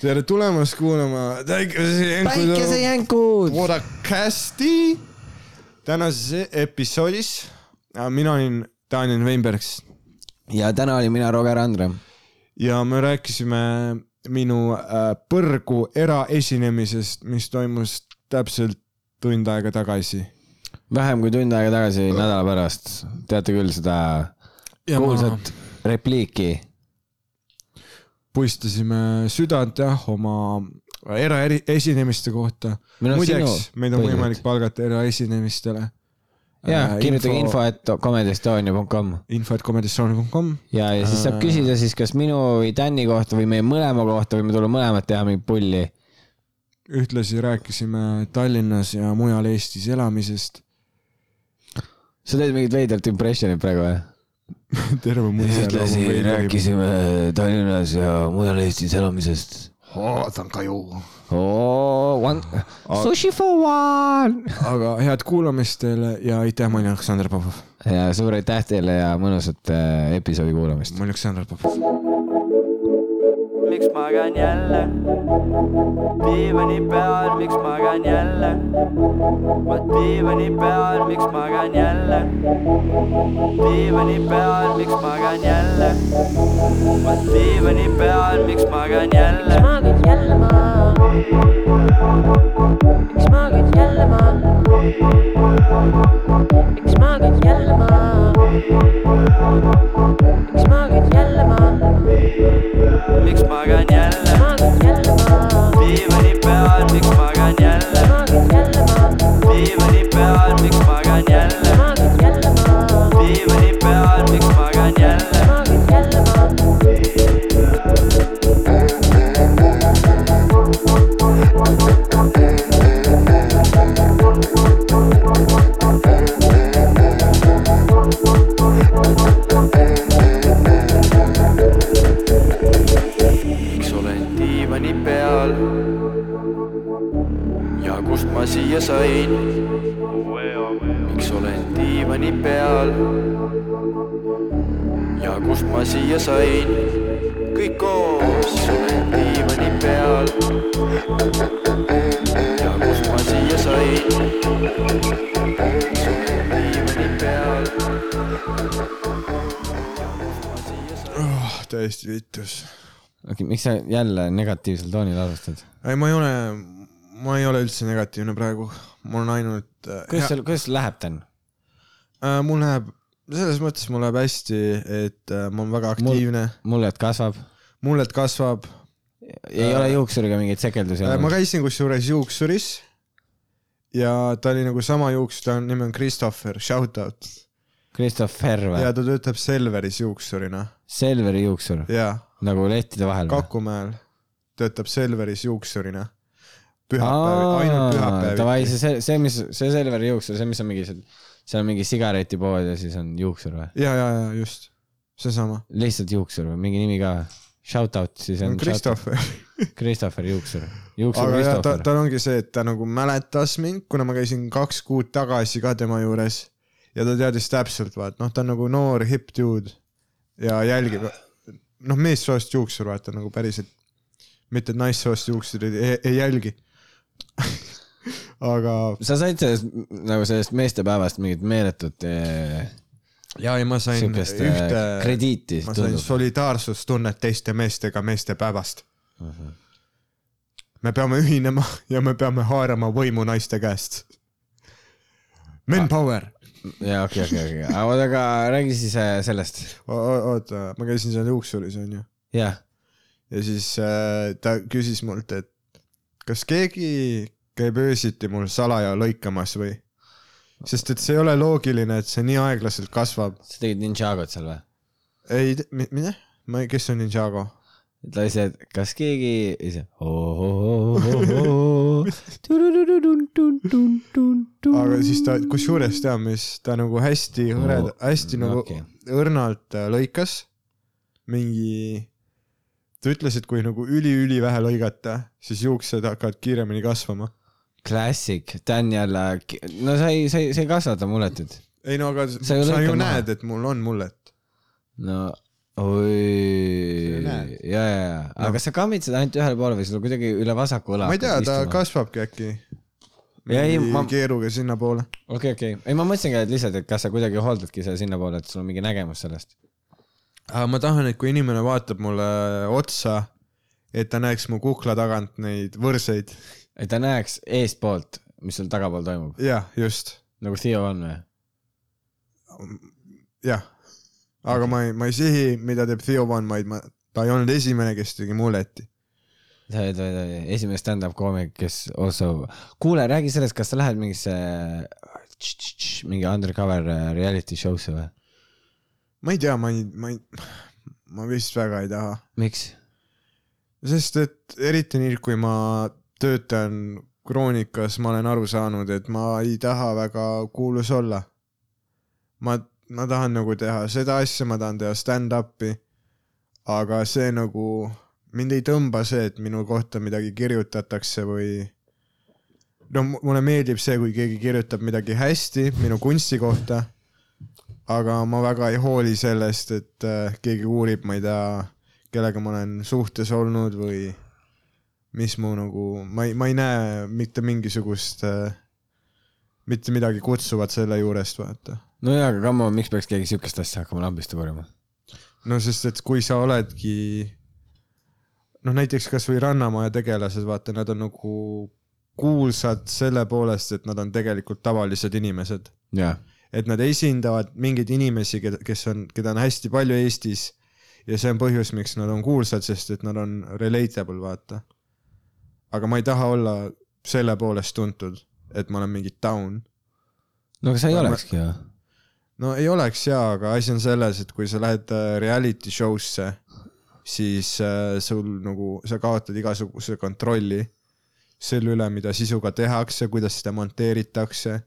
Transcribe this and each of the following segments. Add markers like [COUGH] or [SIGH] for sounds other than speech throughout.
tere tulemast kuulama päikesejänkud. podcasti tänases episoodis. mina olin Daniel Weinbergs ja täna olin mina Roger Andre. ja me rääkisime minu äh, põrgu eraesinemisest, mis toimus täpselt tund aega tagasi. vähem kui tund aega tagasi, nädala pärast, teate küll seda kuulsat repliiki. Puistasime südant jah oma eraesinemiste kohta. Muideks meid on võimalik palgata eraesinemistele. ja kirjutage info, et comedystonia.com info, et comedystone.com ja, ja siis saab küsida siis kas minu või Tänni kohta või meie mõlema kohta võime tulla mõlemad teha mingit pulli. ühtlasi rääkisime Tallinnas ja mujal Eestis elamisest. sa teed mingit veidrat impressionit praegu või? [LAUGHS] terve mu ühtlasi rääkisime Tallinnas ja mujal Eestis elamisest. vaatan ka ju. Oh, one, sushi for one. [LAUGHS] aga head kuulamist teile ja aitäh, ma olin Aleksandr Popov. ja suur aitäh teile ja mõnusat äh, episoodi kuulamist. ma olin Aleksandr Popov. Miks magan jälle? Diivani peal, miks magan jälle? Ma diivani peal, miks magan jälle? Diivani peal, miks magan jälle? Ma diivani peal, miks magan jälle? Miks maagid jälle maa? Miks maagid jälle maa? miks maagid jälle maa? miks maagid jälle maa? miks magan jälle maagid jälle maa? diivani peal, miks magan jälle maagid jälle maa? diivani peal, miks magan jälle maagid jälle maa? diivani peal, miks magan jälle maagid jälle Thank vittus. okei, miks sa jälle negatiivsel toonil alustad? ei, ma ei ole, ma ei ole üldse negatiivne praegu. mul on ainult. kuidas sul, kuidas läheb, Dan? äh,? mul läheb, selles mõttes mul läheb hästi, et äh, ma olen väga aktiivne, mulled kasvab, mulled kasvab. ei ole juuksuriga mingeid sekeldusi ma olnud. käisin kusjuures juuksuris ja ta oli nagu sama juuksur, ta nimi on Christopher, shout out. Christopher või ja? ta töötab Selveris juuksurina Selveri juuksur, ja nagu lehtide vahel või? Kakumäel töötab Selveris juuksurina. pühapäevi, ainult Davai, pühapäevi. see, see, mis, see Selveri juuksur, see, mis on mingi seal, seal on mingi sigaretipood ja siis on juuksur või? ja, ja, ja just, seesama. lihtsalt juuksur või mingi nimi ka või? Shout out siis on. Christopher. [LAUGHS] Christopher Juuksur, Juuksur aga jah, ta, tal ongi see, et ta nagu mäletas mind, kuna ma käisin kaks kuud tagasi ka tema juures ja ta teadis täpselt, vaat noh, ta on nagu noor hipp dude ja jälgib, noh, meessoost juuksur, vaata nagu päriselt, mitte et naissoost juuksurid ei, ei jälgi. [LAUGHS] aga sa said sellest nagu sellest meestepäevast mingit meeletut eh, ja ei, ma sain siukest ühte krediiti, ma sain tundub. solidaarsustunnet teiste meestega meestepäevast. Mhm. me peame ühinema ja me peame haarama võimu naiste käest. Men power. ja okei, okei, okei, aga oota, aga räägi siis äh, sellest. oota, ma käisin seal juuksuris onju jah, ja siis äh, ta küsis mult, et kas keegi käib öösiti mul salaja lõikamas või? sest et see ei ole loogiline, et see nii aeglaselt kasvab. sa tegid Ninjagot seal või? ei, mine, ma ei, kes on Ninjago? ta ise, kas keegi ise. Aga siis ta, kusjuures tead, mis ta nagu hästi hõreda, hästi nagu okei. õrnalt äh, lõikas. mingi, ta ütles, et kui nagu üli-ülivähe lõigata, siis juuksed hakkavad kiiremini kasvama. Classic, Dan jälle, no sa ei, sa ei, sa ei kasvata mulletit. ei no aga Sa sa ju sa ju näed, et mul on mullet. no oi, ja, ja, ja, aga kas sa kammid seda ainult ühele poole või sul kuidagi üle vasaku õla ma ei tea, ta istuma? kasvabki äkki. Ei, ma- keeruga sinnapoole. okei, okei, ei ma mõtlesingi, et lihtsalt, et kas sa kuidagi hooldadki seda sinnapoole, et sul on mingi nägemus sellest. ma tahan, et kui inimene vaatab mulle otsa, et ta näeks mu kukla tagant neid võrseid. et ta näeks eestpoolt, mis sul tagapool toimub, jah, just, nagu Theo on või? jah. aga ma ei, ma ei sihi, mida teeb Theo Van, vaid ma, ta ei olnud esimene, kes tegi muleti. Sa oled oled esimene stand-up koomik, kes also, kuule, räägi sellest, kas sa lähed mingisse mingi undercover äh, reality show'sse või? ma ei tea, ma ei, ma ei, ma vist väga ei taha, miks? sest et eriti nüüd, kui ma töötan Kroonikas, ma olen aru saanud, et ma ei taha väga kuulus olla. ma, ma tahan nagu teha seda asja, ma tahan teha stand-up'i, aga see nagu, mind ei tõmba see, et minu kohta midagi kirjutatakse või no mu- mulle meeldib see, kui keegi kirjutab midagi hästi minu kunsti kohta, aga ma väga ei hooli sellest, et äh, keegi uurib, ma ei tea, kellega ma olen suhtes olnud või mis mu nagu, ma ei, ma ei näe mitte mingisugust äh,, mitte midagi kutsuvat selle juurest, vaata. no jaa, aga come on, miks peaks keegi siukest asja hakkama lambist uurima? no sest, et kui sa oledki noh, näiteks kasvõi Rannamaja tegelased, vaata, nad on nagu kuulsad selle poolest, et nad on tegelikult tavalised inimesed. jaa, et nad esindavad mingeid inimesi, kes on, keda on hästi palju Eestis ja see on põhjus, miks nad on kuulsad, sest et nad on relatable, vaata. aga ma ei taha olla selle poolest tuntud, et ma olen mingi down. no aga sa ei Ma- olekski ju. no ei oleks jaa, aga asi on selles, et kui sa lähed äh, reality show'sse, siis äh, sul nagu, sa kaotad igasuguse kontrolli selle üle, mida sisuga tehakse, kuidas seda monteeritakse.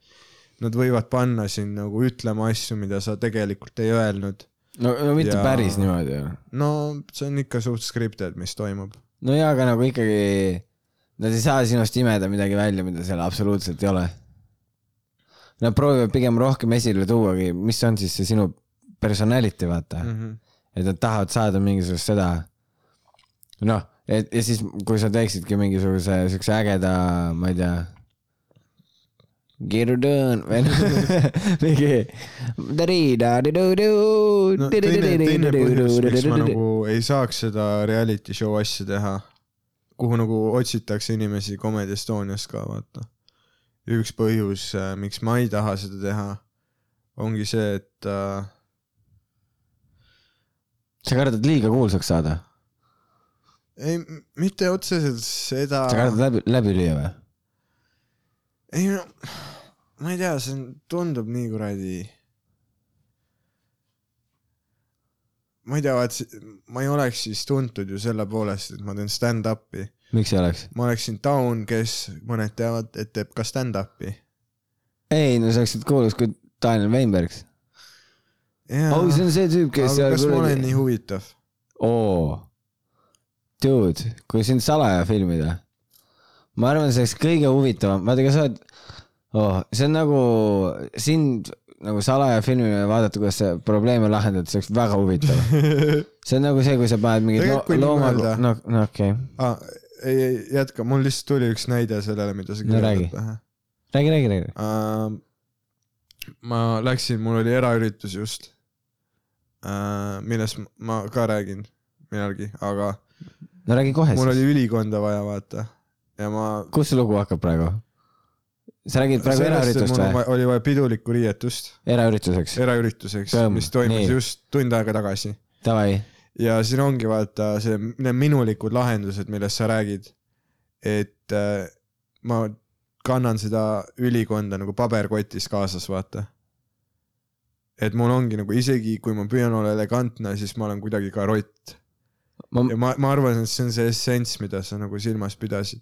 Nad võivad panna sind nagu ütlema asju, mida sa tegelikult ei öelnud. no, no mitte Ja- päris niimoodi ju. no see on ikka suht scripted, mis toimub. no jaa, aga nagu ikkagi, nad ei saa sinust imeda midagi välja, mida seal absoluutselt ei ole. Nad proovivad pigem rohkem esile tuuagi, mis on siis see sinu personality, vaata mm. -hmm. Et nad tahavad saada mingisugust seda, noh, et ja siis, kui sa teeksidki mingisuguse siukse ägeda, ma ei tea, Get her done või noh, [LAUGHS] mingi. no teine, teine põhjus, miks ma nagu ei saaks seda reality show asja teha, kuhu nagu otsitakse inimesi Comedy Estonias ka, vaata. üks põhjus, miks ma ei taha seda teha, ongi see, et äh, sa kardad liiga kuulsaks saada, ei, mitte otseselt seda sa, kardad läbi, läbi lüüa või? ei no, ma ei tea, see tundub nii kuradi. ma ei tea, see- ma ei oleks siis tuntud ju selle poolest, et ma teen stand-up'i miks ei oleks? ma oleksin taun, kes mõned teavad, et teeb ka stand-up'i. ei, no sa oleksid kuulus kui Daniel Weinberg. oh, see on see tüüp, kes aga kas ma olen nii huvitav? oo, dude, kui sind salaja filmida, ma arvan, see oleks kõige huvitavam, vaata, kas sa oled oh,, see on nagu sind nagu salaja filmimine, vaadata, kuidas sa probleeme lahendad, see oleks väga huvitav. [LAUGHS] see on nagu see, kui sa paned kui nii looma, no, no okei okay., ah,. ei, ei jätka, mul lihtsalt tuli üks näide sellele, mida sa No räägi. kirjeldad vähe räägi, räägi, räägi. uh,. Ma läksin, mul oli eraüritus just uh,, millest ma ka räägin millalgi, aga no räägi kohe mul siis. oli ülikonda vaja vaata ja ma. kus see lugu hakkab praegu? sa räägid praegu eraüritust või? oli vaja pidulikku riietust eraürituseks? eraürituseks mis toimus nii. just tund aega tagasi Davai, ja siin ongi vaata see, need minulikud lahendused, millest sa räägid. et äh, ma kannan seda ülikonda nagu paberkotis kaasas, vaata. et mul ongi nagu isegi kui ma püüan olla elegantne, siis ma olen kuidagi ka rott. ma ja ma, ma arvan, et see on see essents, mida sa nagu silmas pidasid.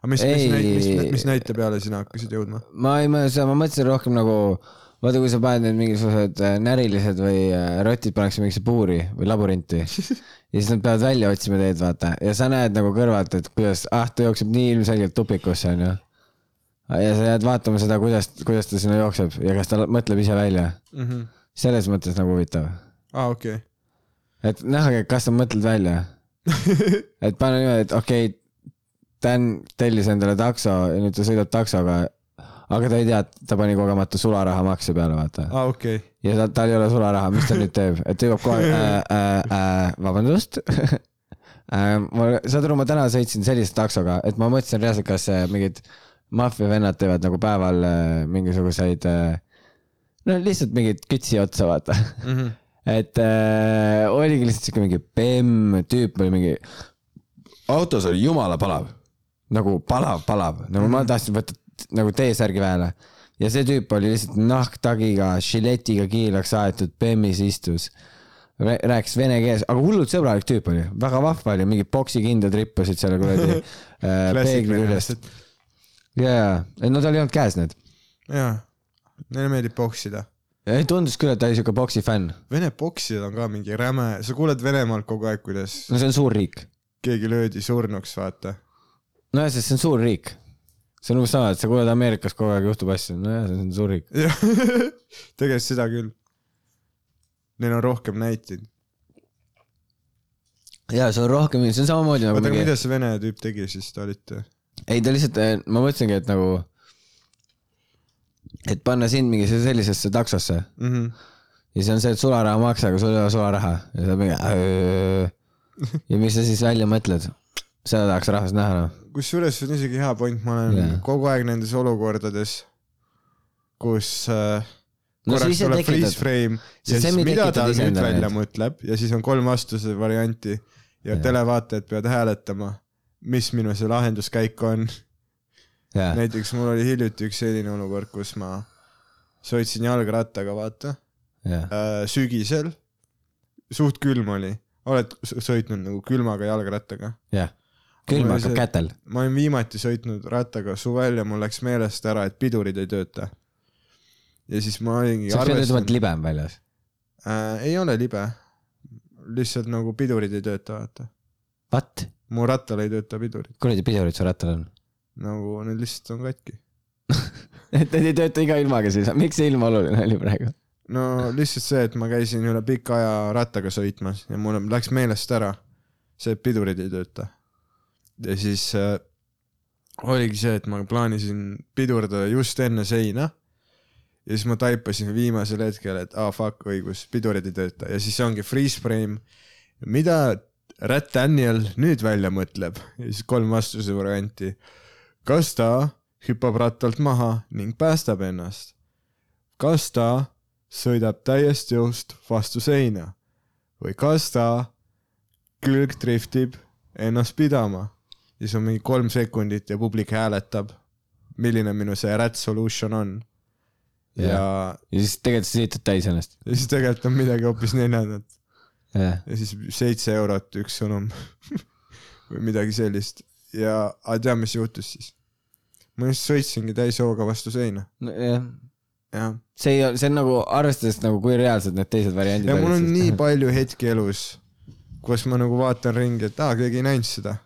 aga mis, mis näite, mis, mis näite peale sina hakkasid jõudma? ma ei mõtle, ma mõtlesin rohkem nagu, vaata, kui sa paned need mingisugused äh, närilised või äh, rotid pannakse mingisse puuri või laborinti ja [LAUGHS] siis nad peavad välja otsima teed, vaata, ja sa näed nagu kõrvalt, et kuidas, ah, ta jookseb nii ilmselgelt tupikusse, onju. Ja sa jääd vaatama seda, kuidas, kuidas ta sinna jookseb ja kas ta mõtleb ise välja. Mhm. selles mõttes nagu huvitav. aa, okei. et noh, aga kas sa mõtled välja? [LAUGHS] et pane niimoodi, et okei okay,, Dan tellis endale takso ja nüüd ta sõidab taksoga, aga ta ei tea, et ta pani kogemata sularahamakse peale, vaata. aa, okei. ja tal, tal ei ole sularaha, mis ta nüüd teeb, et ta jõuab kohe äh, [LAUGHS] äh, äh, vabandust [LAUGHS] äh,. ma, saad aru, ma täna sõitsin sellise taksoga, et ma mõtlesin reaalselt, kas äh, mingid maffiavennad teevad nagu päeval äh, mingisuguseid äh,, no lihtsalt mingeid kütsi otsa, vaata. Mhm. [LAUGHS] et äh, oligi lihtsalt siuke mingi bemm tüüp oli mingi, autos oli jumala palav, nagu palav, palav, nagu ma tahtsin võtta nagu T-särgi peale ja see tüüp oli lihtsalt nahktagiga, žiletiga kiilaks aetud, bemmis istus. rääkis vene keeles, aga hullult sõbralik tüüp oli, väga vahva oli, mingid poksikindad rippasid seal kuradi [LAUGHS] äh, peegli küljest. ja, ja, no tal ei olnud käes need. jaa, neile meeldib poksida. ei tundus küll, et ta oli siuke poksi fänn. Vene poksijad on ka mingi räme, sa kuuled Venemaalt kogu aeg, kuidas no see on suur riik. keegi löödi surnuks, vaata. nojah, sest see on suur riik. see on umbes sama, et sa kuuled Ameerikas kogu aeg juhtub asju, nojah, see on suur riik. [LAUGHS] tegelikult seda küll. Neil on rohkem näiteid. ja see on rohkem, see on samamoodi nagu oota, aga mida see vene tüüp tegi siis, te olite? Ei ta lihtsalt, ma mõtlesingi, et nagu, et panna sind mingi sellisesse taksosse Mhm. ja see on see, et sularaha maksa, aga sul ei ole sularaha ja sa mingi. ja mis sa siis välja mõtled? seda tahaks rahvas näha noh. kusjuures see on isegi hea point, ma olen yeah. kogu aeg nendes olukordades, kus äh, no korraks siis sa tuleb freeze frame ja siis mida ta nüüd välja mõtleb ja siis on kolm vastuse varianti ja Jaa. televaatajad peavad hääletama, mis minu see lahenduskäik on. näiteks mul oli hiljuti üks selline olukord, kus ma sõitsin jalgrattaga, vaata jah, äh,, sügisel, suht külm oli, oled sõitnud nagu külmaga jalgrattaga? jah. külm Mul oli hakkab see- kätel. ma olin viimati sõitnud rattaga suvel ja mul läks meelest ära, et pidurid ei tööta. ja siis ma olingi sa pead ütlema, et arvestanud, libe on väljas. äh, ei ole libe, lihtsalt nagu pidurid ei tööta, vaata. What? Mu rattal ei tööta pidurid, kuradi pidurid su rattal on? nagu need lihtsalt on katki. [LAUGHS] et need ei tööta iga ilmaga siis, miks see ilm oluline oli praegu? no lihtsalt see, et ma käisin üle pika aja rattaga sõitmas ja mul läks meelest ära see, et pidurid ei tööta. ja siis äh, oligi see, et ma plaanisin pidurdada just enne seina ja siis ma taipasin viimasel hetkel, et aa ah, fuck, õigus, pidurid ei tööta ja siis ongi freeze frame. mida Rat Daniel nüüd välja mõtleb ja siis kolm vastuse varianti. kas ta hüppab rattalt maha ning päästab ennast? kas ta sõidab täiest jõust vastu seina või kas ta külgdriftib ennast pidama? siis on mingi kolm sekundit ja publik hääletab, milline minu see rat solution on. ja, ja, ja siis tegelikult sa sõitad täis ennast. ja siis tegelikult on midagi hoopis neljandat jah, ja siis seitse eurot üks sõnum [LAUGHS] või midagi sellist ja, aga tead, mis juhtus siis? ma just sõitsingi täishooga vastu seina, jah. jah. see ei, see on nagu arvestades nagu kui reaalsed need teised variandid ja mul on olid, nii palju hetki elus, kus ma nagu vaatan ringi, et aa, keegi ei näinud seda.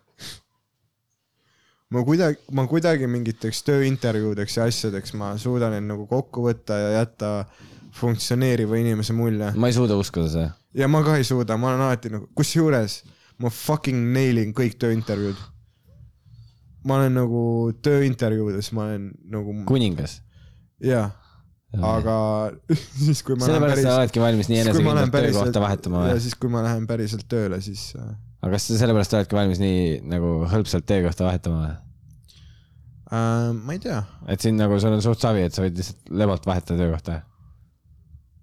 ma kuidagi, ma kuidagi mingiteks tööintervjuudeks ja asjadeks ma suudan end nagu kokku võtta ja jätta funktsioneeriva inimese mulje. ma ei suuda uskuda seda. Ja ma ka ei suuda, ma olen alati nagu, kusjuures ma fucking nail in kõik tööintervjuud. ma olen nagu tööintervjuudes, ma olen nagu kuningas. jaa, aga [LAUGHS] siis kui ma sellepärast sa oledki valmis nii enesekindlalt töökohta vahetama ja või? siis, kui ma lähen päriselt tööle, siis äh, aga kas sa sellepärast oledki valmis nii nagu hõlpsalt töökohta vahetama või? äh, ma ei tea, et siin nagu sul on suht savi, et sa võid lihtsalt lebalt vahetada töökohta.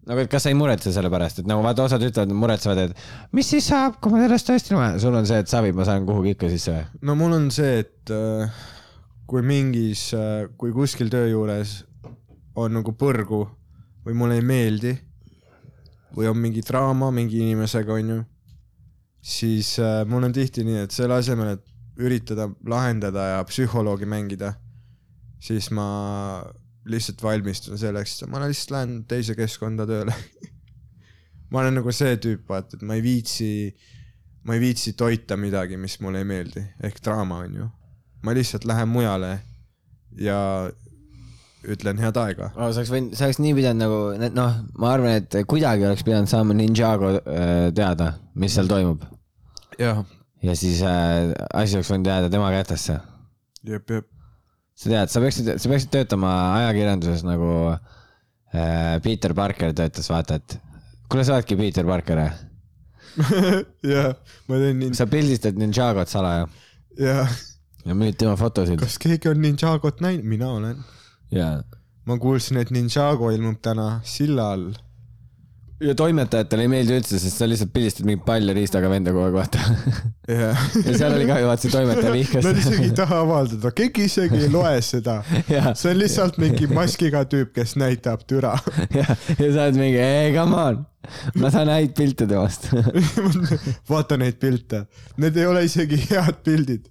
nagu, et kas sa ei muretse selle pärast, et nagu vaata, osad ütlevad, muretsevad, et mis siis saab, kui ma sellest tõesti lähen, sul on see, et savi, ma saan kuhugi ikka sisse või? no mul on see, et äh, kui mingis äh,, kui kuskil töö juures on nagu põrgu või mulle ei meeldi või on mingi draama mingi inimesega, onju, siis äh, mul on tihti nii, et selle asemel, et üritada lahendada ja psühholoogi mängida, siis ma lihtsalt valmistun selleks, ma lihtsalt lähen teise keskkonda tööle. [LAUGHS] ma olen nagu see tüüp, vaata, et ma ei viitsi, ma ei viitsi toita midagi, mis mulle ei meeldi, ehk draama on ju. ma lihtsalt lähen mujale ja ütlen head aega. oh,. sa oleks võinud, sa oleks nii pidanud nagu, noh, ma arvan, et kuidagi oleks pidanud saama Ninjago äh, teada, mis seal toimub. jah, ja siis äh, asi oleks võinud jääda tema kätesse. jep, jep. Sa tead, sa peaksid, sa peaksid töötama ajakirjanduses nagu äh, Peter Parker töötas, vaata, et kuule, sa oledki Peter Parker, jah? [LAUGHS] jah, ma teen nii, sa pildistad Ninjagot salaja jah. ja müüd tema fotosid kas keegi on Ninjagot näinud? mina olen. ja, ma kuulsin, et Ninjago ilmub täna silla all. Ja toimetajatele ei meeldi üldse, sest sa lihtsalt pildistad mingit palja riistaga venda kogu aeg, vaata. jah. ja seal oli ka ju vaata see toimetaja vihkas. Nad isegi ei taha avaldada, keegi isegi ei loe seda. Jaa. see on lihtsalt mingi maskiga tüüp, kes näitab türa. ja, ja sa oled mingi, ei come on, ma saan häid pilte temast. [LAUGHS] vaata neid pilte, need ei ole isegi head pildid.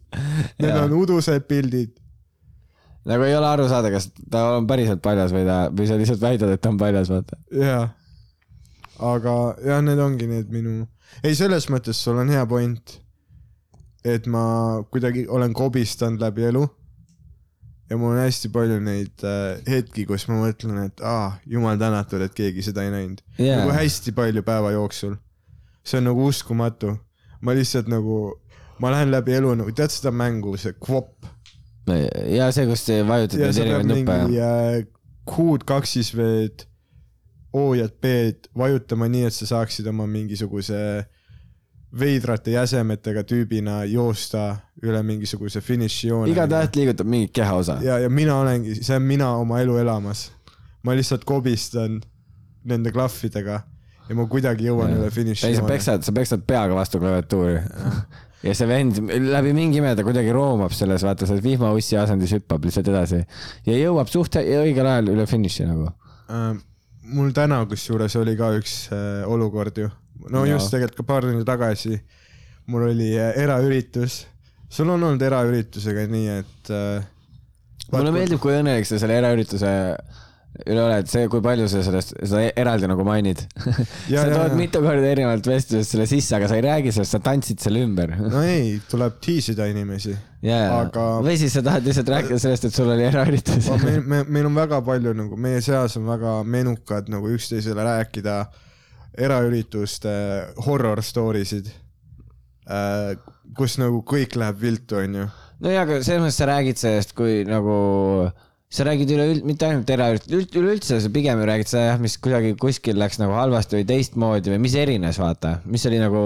Need Jaa. on udused pildid. nagu ei ole aru saada, kas ta on päriselt paljas või ta, või sa lihtsalt väidad, et ta on paljas, vaata. jaa. Aga jah, need ongi need minu, ei selles mõttes sul on hea point. et ma kuidagi olen kobistanud läbi elu. ja mul on hästi palju neid äh, hetki, kus ma mõtlen, et aa, jumal tänatud, et keegi seda ei näinud Jaa. nagu hästi palju päeva jooksul. see on nagu uskumatu. ma lihtsalt nagu, ma lähen läbi elu nagu, tead seda mängu, see Quop. ja see, kus ja neid erinevaid nuppe äh, Q-d, kaksis V-d, O-d, B-d vajutama nii, et sa saaksid oma mingisuguse veidrate jäsemetega tüübina joosta üle mingisuguse finišijoone. iga täht liigutab mingit kehaosa. ja, ja mina olengi, see on mina oma elu elamas. ma lihtsalt kobistan nende klahvidega ja ma kuidagi jõuan üle ei, sa finišijoone. peksad, sa peksad peaga vastu klaviatuuri. ja see vend läbi mingi ime ta kuidagi roomab selles, vaata selles vihmaussi asendis hüppab lihtsalt edasi ja jõuab suht õigel ajal üle finiši nagu. äh, mul täna kusjuures oli ka üks äh, olukord ju, no Jaa. just tegelikult ka paar tundi tagasi. mul oli äh, eraüritus, sul on olnud eraüritusega nii, et äh, mulle meeldib, kui õnnelik sa selle eraürituse üle oled, see, kui palju sa sellest, seda eraldi nagu mainid. [LAUGHS] Ja, sa tood ja. mitu korda erinevalt vestlusest selle sisse, aga sa ei räägi sellest, sa tantsid selle ümber. no ei, tuleb tiisida inimesi. jaa, Aga- või siis sa tahad lihtsalt rääkida sellest, et sul oli eraüritus. meil, me, meil on väga palju nagu meie seas on väga menukad nagu üksteisele rääkida eraürituste horror story sid äh,, kus nagu kõik läheb viltu, onju. no jaa, aga selles mõttes sa räägid sellest, kui nagu sa räägid üleüld-, mitte ainult eraüritused, üleüldse sa pigem ju räägid seda jah, mis kuidagi kuskil läks nagu halvasti või teistmoodi või mis erines, vaata, mis oli nagu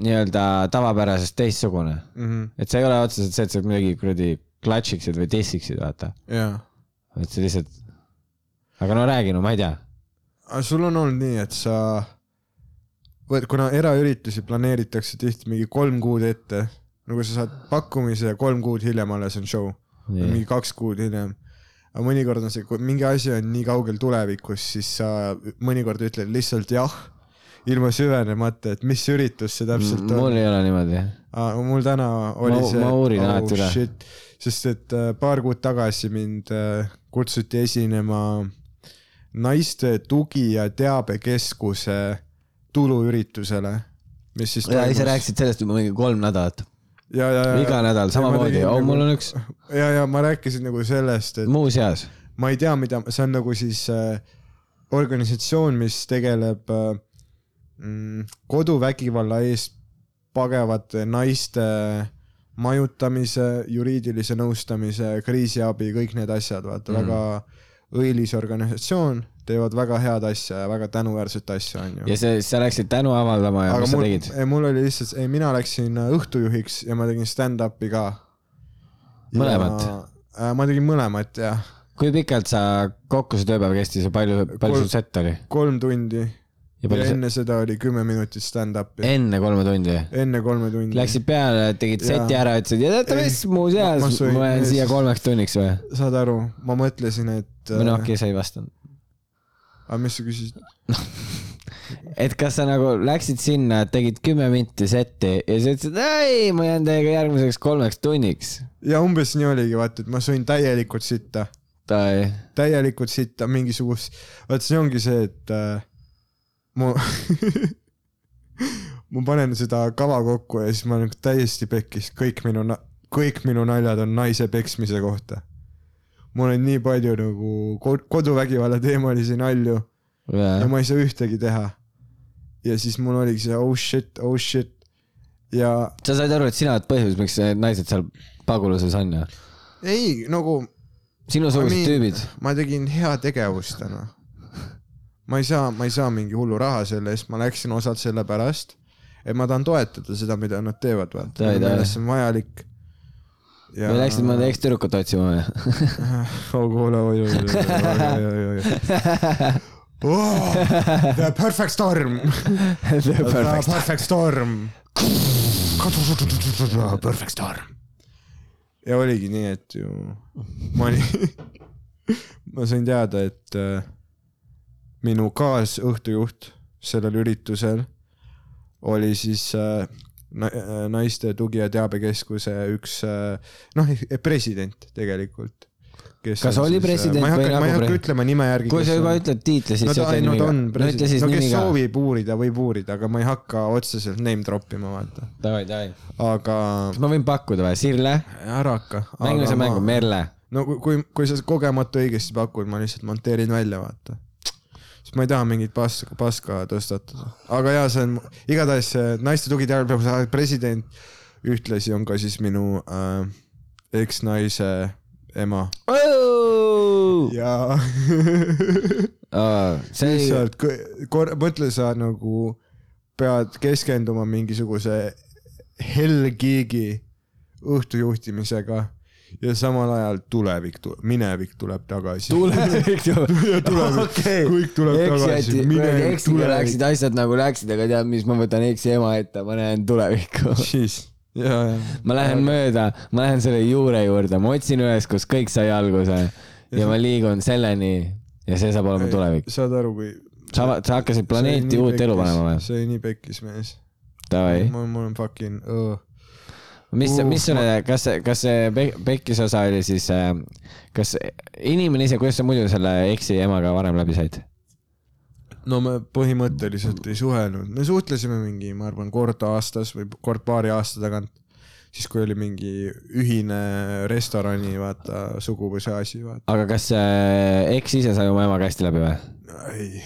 nii-öelda tavapärasest teistsugune. Mm -hmm. et see ei ole otseselt see, et sa midagi kuradi klatšiksid või dissiksid, vaata. jaa et see lihtsalt, aga no räägi, no ma ei tea. aga sul on olnud nii, et sa, kuna eraüritusi planeeritakse tihti mingi kolm kuud ette, nagu sa saad pakkumise ja kolm kuud hiljem alles on show, mingi kaks kuud hiljem. aga mõnikord on see, kui mingi asi on nii kaugel tulevikus, siis sa mõnikord ütled lihtsalt jah, ilma süvenemata, et mis üritus see täpselt on. mul ei ole niimoodi. mul täna oli Ma- see. ma uurin alati üle. shit. sest et äh, paar kuud tagasi mind äh, kutsuti esinema naiste tugi- ja teabekeskuse tuluüritusele, mis siis ja ise rääkisid sellest juba mingi kolm nädalat. ja, ja, ja iga nädal samamoodi, oh mul on üks, ja, ja ma rääkisin nagu sellest, et muuseas, ma ei tea, mida, see on nagu siis äh, organisatsioon, mis tegeleb äh, mm, koduvägivalla eest pagevate naiste majutamise, juriidilise nõustamise, kriisiabi, kõik need asjad, vaata mm. väga õilis organisatsioon, teevad väga head asja ja väga tänuväärset asja, onju ja see, sa läksid tänu avaldama ja aga mis sa mul tegid?, mul oli lihtsalt, ei mina läksin äh, õhtujuhiks ja ma tegin stand-up'i ka. Mõlemat?? ma tegin mõlemat jah, kui pikalt sa kokku see tööpäev kestis ja palju, palju sul set oli? kolm tundi ja ja enne seda oli kümme minutit stand-up'i, enne kolme tundi? enne kolme tundi. Läksid peale, tegid Jaa. seti ära, ütlesid ja teate Ei, mis, muuseas ma- jään siia kolmeks tunniks või? saad aru, ma mõtlesin, et või noh, okei, sa ei vastanud. Aga mis sa küsisid? [LAUGHS] et kas sa nagu läksid sinna, tegid kümme minti setti ja siis ütlesid, ei, ma jään teiega järgmiseks kolmeks tunniks. ja umbes nii oligi, vaata, et ma sõin täielikult sitta, täielikult sitta, mingisugust, vaat see ongi see, et äh, ma [LAUGHS] ma panen seda kava kokku ja siis ma olen täiesti pekkis, kõik minu, kõik minu naljad on naise peksmise kohta. Mul on nii palju nagu ko- koduvägivalla teemalisi nalju ja ma ei saa ühtegi teha. ja siis mul oligi see oh shit, oh shit ja sa said aru, et sina oled põhjus, miks need naised seal paguluses on ju? ei nagu sinusugused tüübid. ma tegin heategevust täna. ma ei saa, ma ei saa mingi hullu raha selle eest, ma läksin osalt sellepärast, et ma tahan toetada seda, mida nad teevad, vaata. Minu meelest see on vajalik. Või läksid mõnda ekstüdrukut otsima või? [LAUGHS] oh kuule, oi, oi, oi, oi, oi, oi. [LAUGHS] The perfect storm. [LAUGHS] The perfect storm. Perfect storm. ja oligi nii, et ju ma olin, ma sain teada, et äh, minu kaasõhtujuht sellel üritusel oli siis äh, naiste tugi- ja teabekeskuse üks noh, president tegelikult. Kas oli president ma ei või hakka, ma nagu ei hakka ütlema nime järgi. kui sa juba ütled tiitli, siis no ta, no ta on no president, siis no nimi kes ka. soovib uurida, võib uurida, aga ma ei hakka otseselt name drop ima, vaata. davai, davai. aga kas ma võin pakkuda või? Sirle? ära hakka. mängu see mängu, Merle. no kui, kui, kui sa kogemata õigesti pakud, ma lihtsalt monteerin välja, vaata. Sest ma ei taha mingit paska, paska tõstatada. aga jaa, see on igatahes see naiste tugiteaduse president ühtlasi on ka siis minu äh, eksnaise ema. Ja [LAUGHS] see ei, lihtsalt kõ- kor-, mõtle sa nagu pead keskenduma mingisuguse hellgiigi õhtujuhtimisega ja samal ajal tulevik, minevik tuleb tagasi. tulevik [LAUGHS] tuleb. tulevik, kõik tuleb tagasi eksiga läksid asjad nagu läksid, aga tead, mis ma võtan eksi ema ette, ma näen tulevikku. siis, ja, ja. ma lähen mööda, ma lähen selle juure juurde, ma otsin üles, kus kõik sai alguse ja ma liigun selleni ja see saab olema tulevik. saad aru, kui. sa, sa hakkasid planeeti uut elu panema või? see oli nii pekkis mees. Davai, mul on fucking uh., mis, Uh, mis sulle, kas, kas see pe- pekkis osa oli siis, kas inimene ise, kuidas sa muidu selle eksi emaga varem läbi said? no me põhimõtteliselt ei suhelnud, me suhtlesime mingi, ma arvan, kord aastas või kord paari aasta tagant. siis, kui oli mingi ühine restorani, vaata, suguvõsa asi, vaata. aga kas äh, eks ise sai oma emaga hästi läbi või? ei,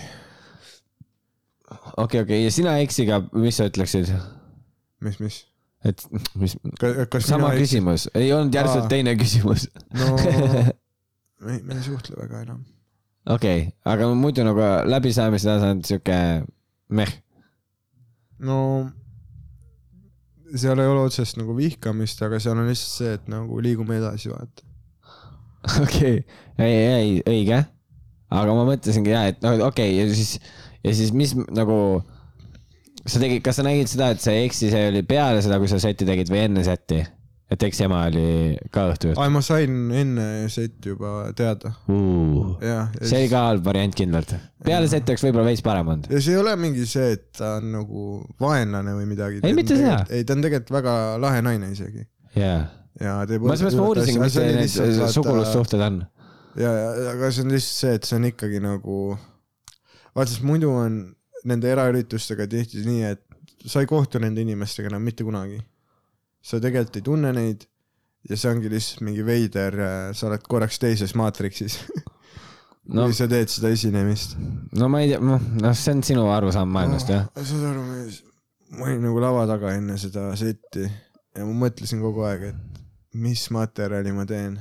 okei, okei, ja sina eksiga, mis sa ütleksid? mis, mis? Et mis, sama mina küsimus, ei olnud järsult Aa. teine küsimus. no [LAUGHS] me, me ei suhtle väga enam. okei okay,, aga muidu nagu läbisaamised on siuke meh. no seal ei ole otsest nagu vihkamist, aga seal on lihtsalt see, et nagu liigume edasi, vaata. [LAUGHS] okei, ei, ei, õige. aga ma mõtlesingi ja, et no okei okay, ja siis, ja siis mis nagu sa tegid, kas sa nägid seda, et see eksi, see oli peale seda, kui sa seti tegid või enne seti? et eks ema oli ka õhtu aa, ma sain enne seti juba teada. uh.. see oli ka halb variant kindlalt. peale seti oleks võib-olla veits parem olnud. ja see ei ole mingi see, et ta on nagu vaenlane või midagi. Ei, mitte seda. ei, ta on tegelikult väga lahe naine isegi. jaa. ja teeb. ma sellepärast ma uurisingi, mis teie need sugulussuhted on. ja, ja, aga see on lihtsalt see, et see on ikkagi nagu, vaata, sest muidu on nende eraüritustega tihti nii, et sa ei kohtu nende inimestega enam mitte kunagi. sa tegelikult ei tunne neid ja see ongi lihtsalt mingi veider, sa oled korraks teises maatriksis no. [LAUGHS] no kui, sa teed seda esinemist. no ma ei tea, noh, noh, see on sinu arusaam maailmast jah. saad aru, mees, ma olin nagu lava taga enne seda setti ja ma mõtlesin kogu aeg, et mis materjali ma teen.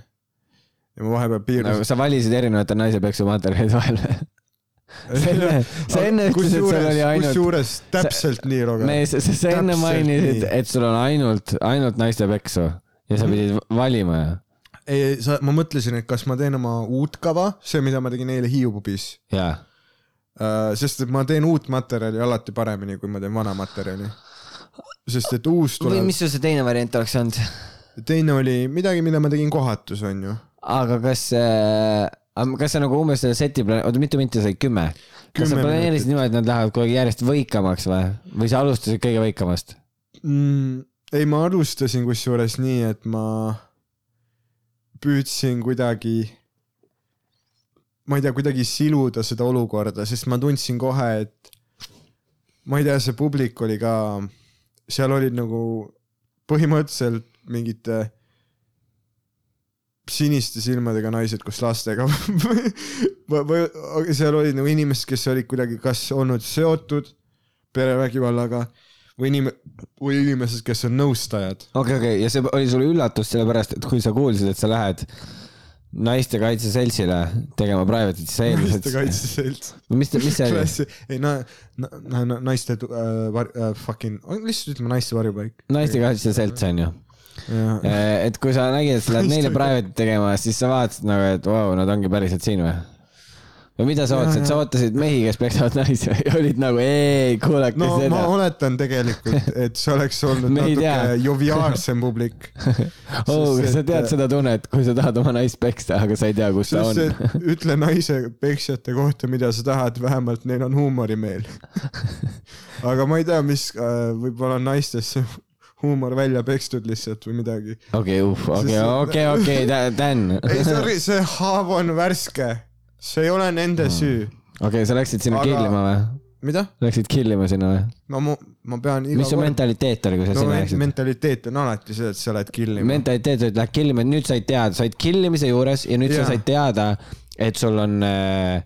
ja ma vahepeal nagu piirdusin sa valisid erinevate naisepeksumaterjalide vahel või? [LAUGHS] sa enne, [LAUGHS] sa enne ütlesid, et sul oli ainult, kusjuures täpselt nii, Roger. mees, sa, sa enne mainisid et sul on ainult, ainult naiste peksu ja sa pidid valima ju. ei, sa, ma mõtlesin, et kas ma teen oma uut kava, see, mida ma tegin eile Hiiu pubis jaa, uh,. sest et ma teen uut materjali alati paremini, kui ma teen vana materjali. sest et uus või tuleb, mis sul see teine variant oleks olnud? teine oli midagi, mida ma tegin kohatus, onju. aga kas äh,, kas sa nagu umbes selle seti plaan-, oota mitu minti sai, kümme? kas sa planeerisid niimoodi, et nad lähevad kogu aeg järjest võikamaks või, või sa alustasid kõige võikamast? mm,. ei, ma alustasin kusjuures nii, et ma püüdsin kuidagi, ma ei tea, kuidagi siluda seda olukorda, sest ma tundsin kohe, et ma ei tea, see publik oli ka, seal olid nagu põhimõtteliselt mingite siniste silmadega naised koos lastega [LAUGHS] või või seal olid nagu inimesed, kes olid kuidagi kas olnud seotud perevägivallaga või inim-, või inimesed, kes on nõustajad. okei, okei, ja see oli sulle üllatus, sellepärast et kui sa kuulsid, et sa lähed naistekaitse seltsile tegema private'it, siis sa eeldasid. naistekaitse selts. mis, mis see oli? ei na-, na-, na-, naiste äh, var- äh, fucking, lihtsalt ütleme naiste varjupaik. naistekaitse selts on ju. jah, et kui sa nägid, et sa lähed neile private'it tegema, siis sa vaatasid nagu, et vau, nad ongi päriselt siin või? või mida sa ootasid, sa ootasid mehi, kes peksavad naisi või [LAUGHS] olid nagu ei, kuulake no seda ma. oletan tegelikult, et see oleks olnud [LAUGHS] natuke [LAUGHS] joviaalsem publik. oh, kas sa et- tead seda tunnet, kui sa tahad oma naist peksta, aga sa ei tea, kus ta sest on. et ütle naise peksjate kohta, mida sa tahad, vähemalt neil on huumorimeel. aga ma ei tea, mis, võib-olla on naistes see huumor välja pekstud lihtsalt või midagi. okei, okei, okei, okei, Dan. ei, sorry, see haav on värske. see ei ole nende süü. okei, sa läksid sinna Aga- killima või? mida? Läksid killima sinna või? no ma, ma pean iga mis su mentaliteet oli, kui sa no sinna läksid? mentaliteet on alati see, et sa lähed killima. mentaliteet oli, et lähed killima, nüüd said teada, said killimise juures ja nüüd sa Jaa. said teada, et sul on äh,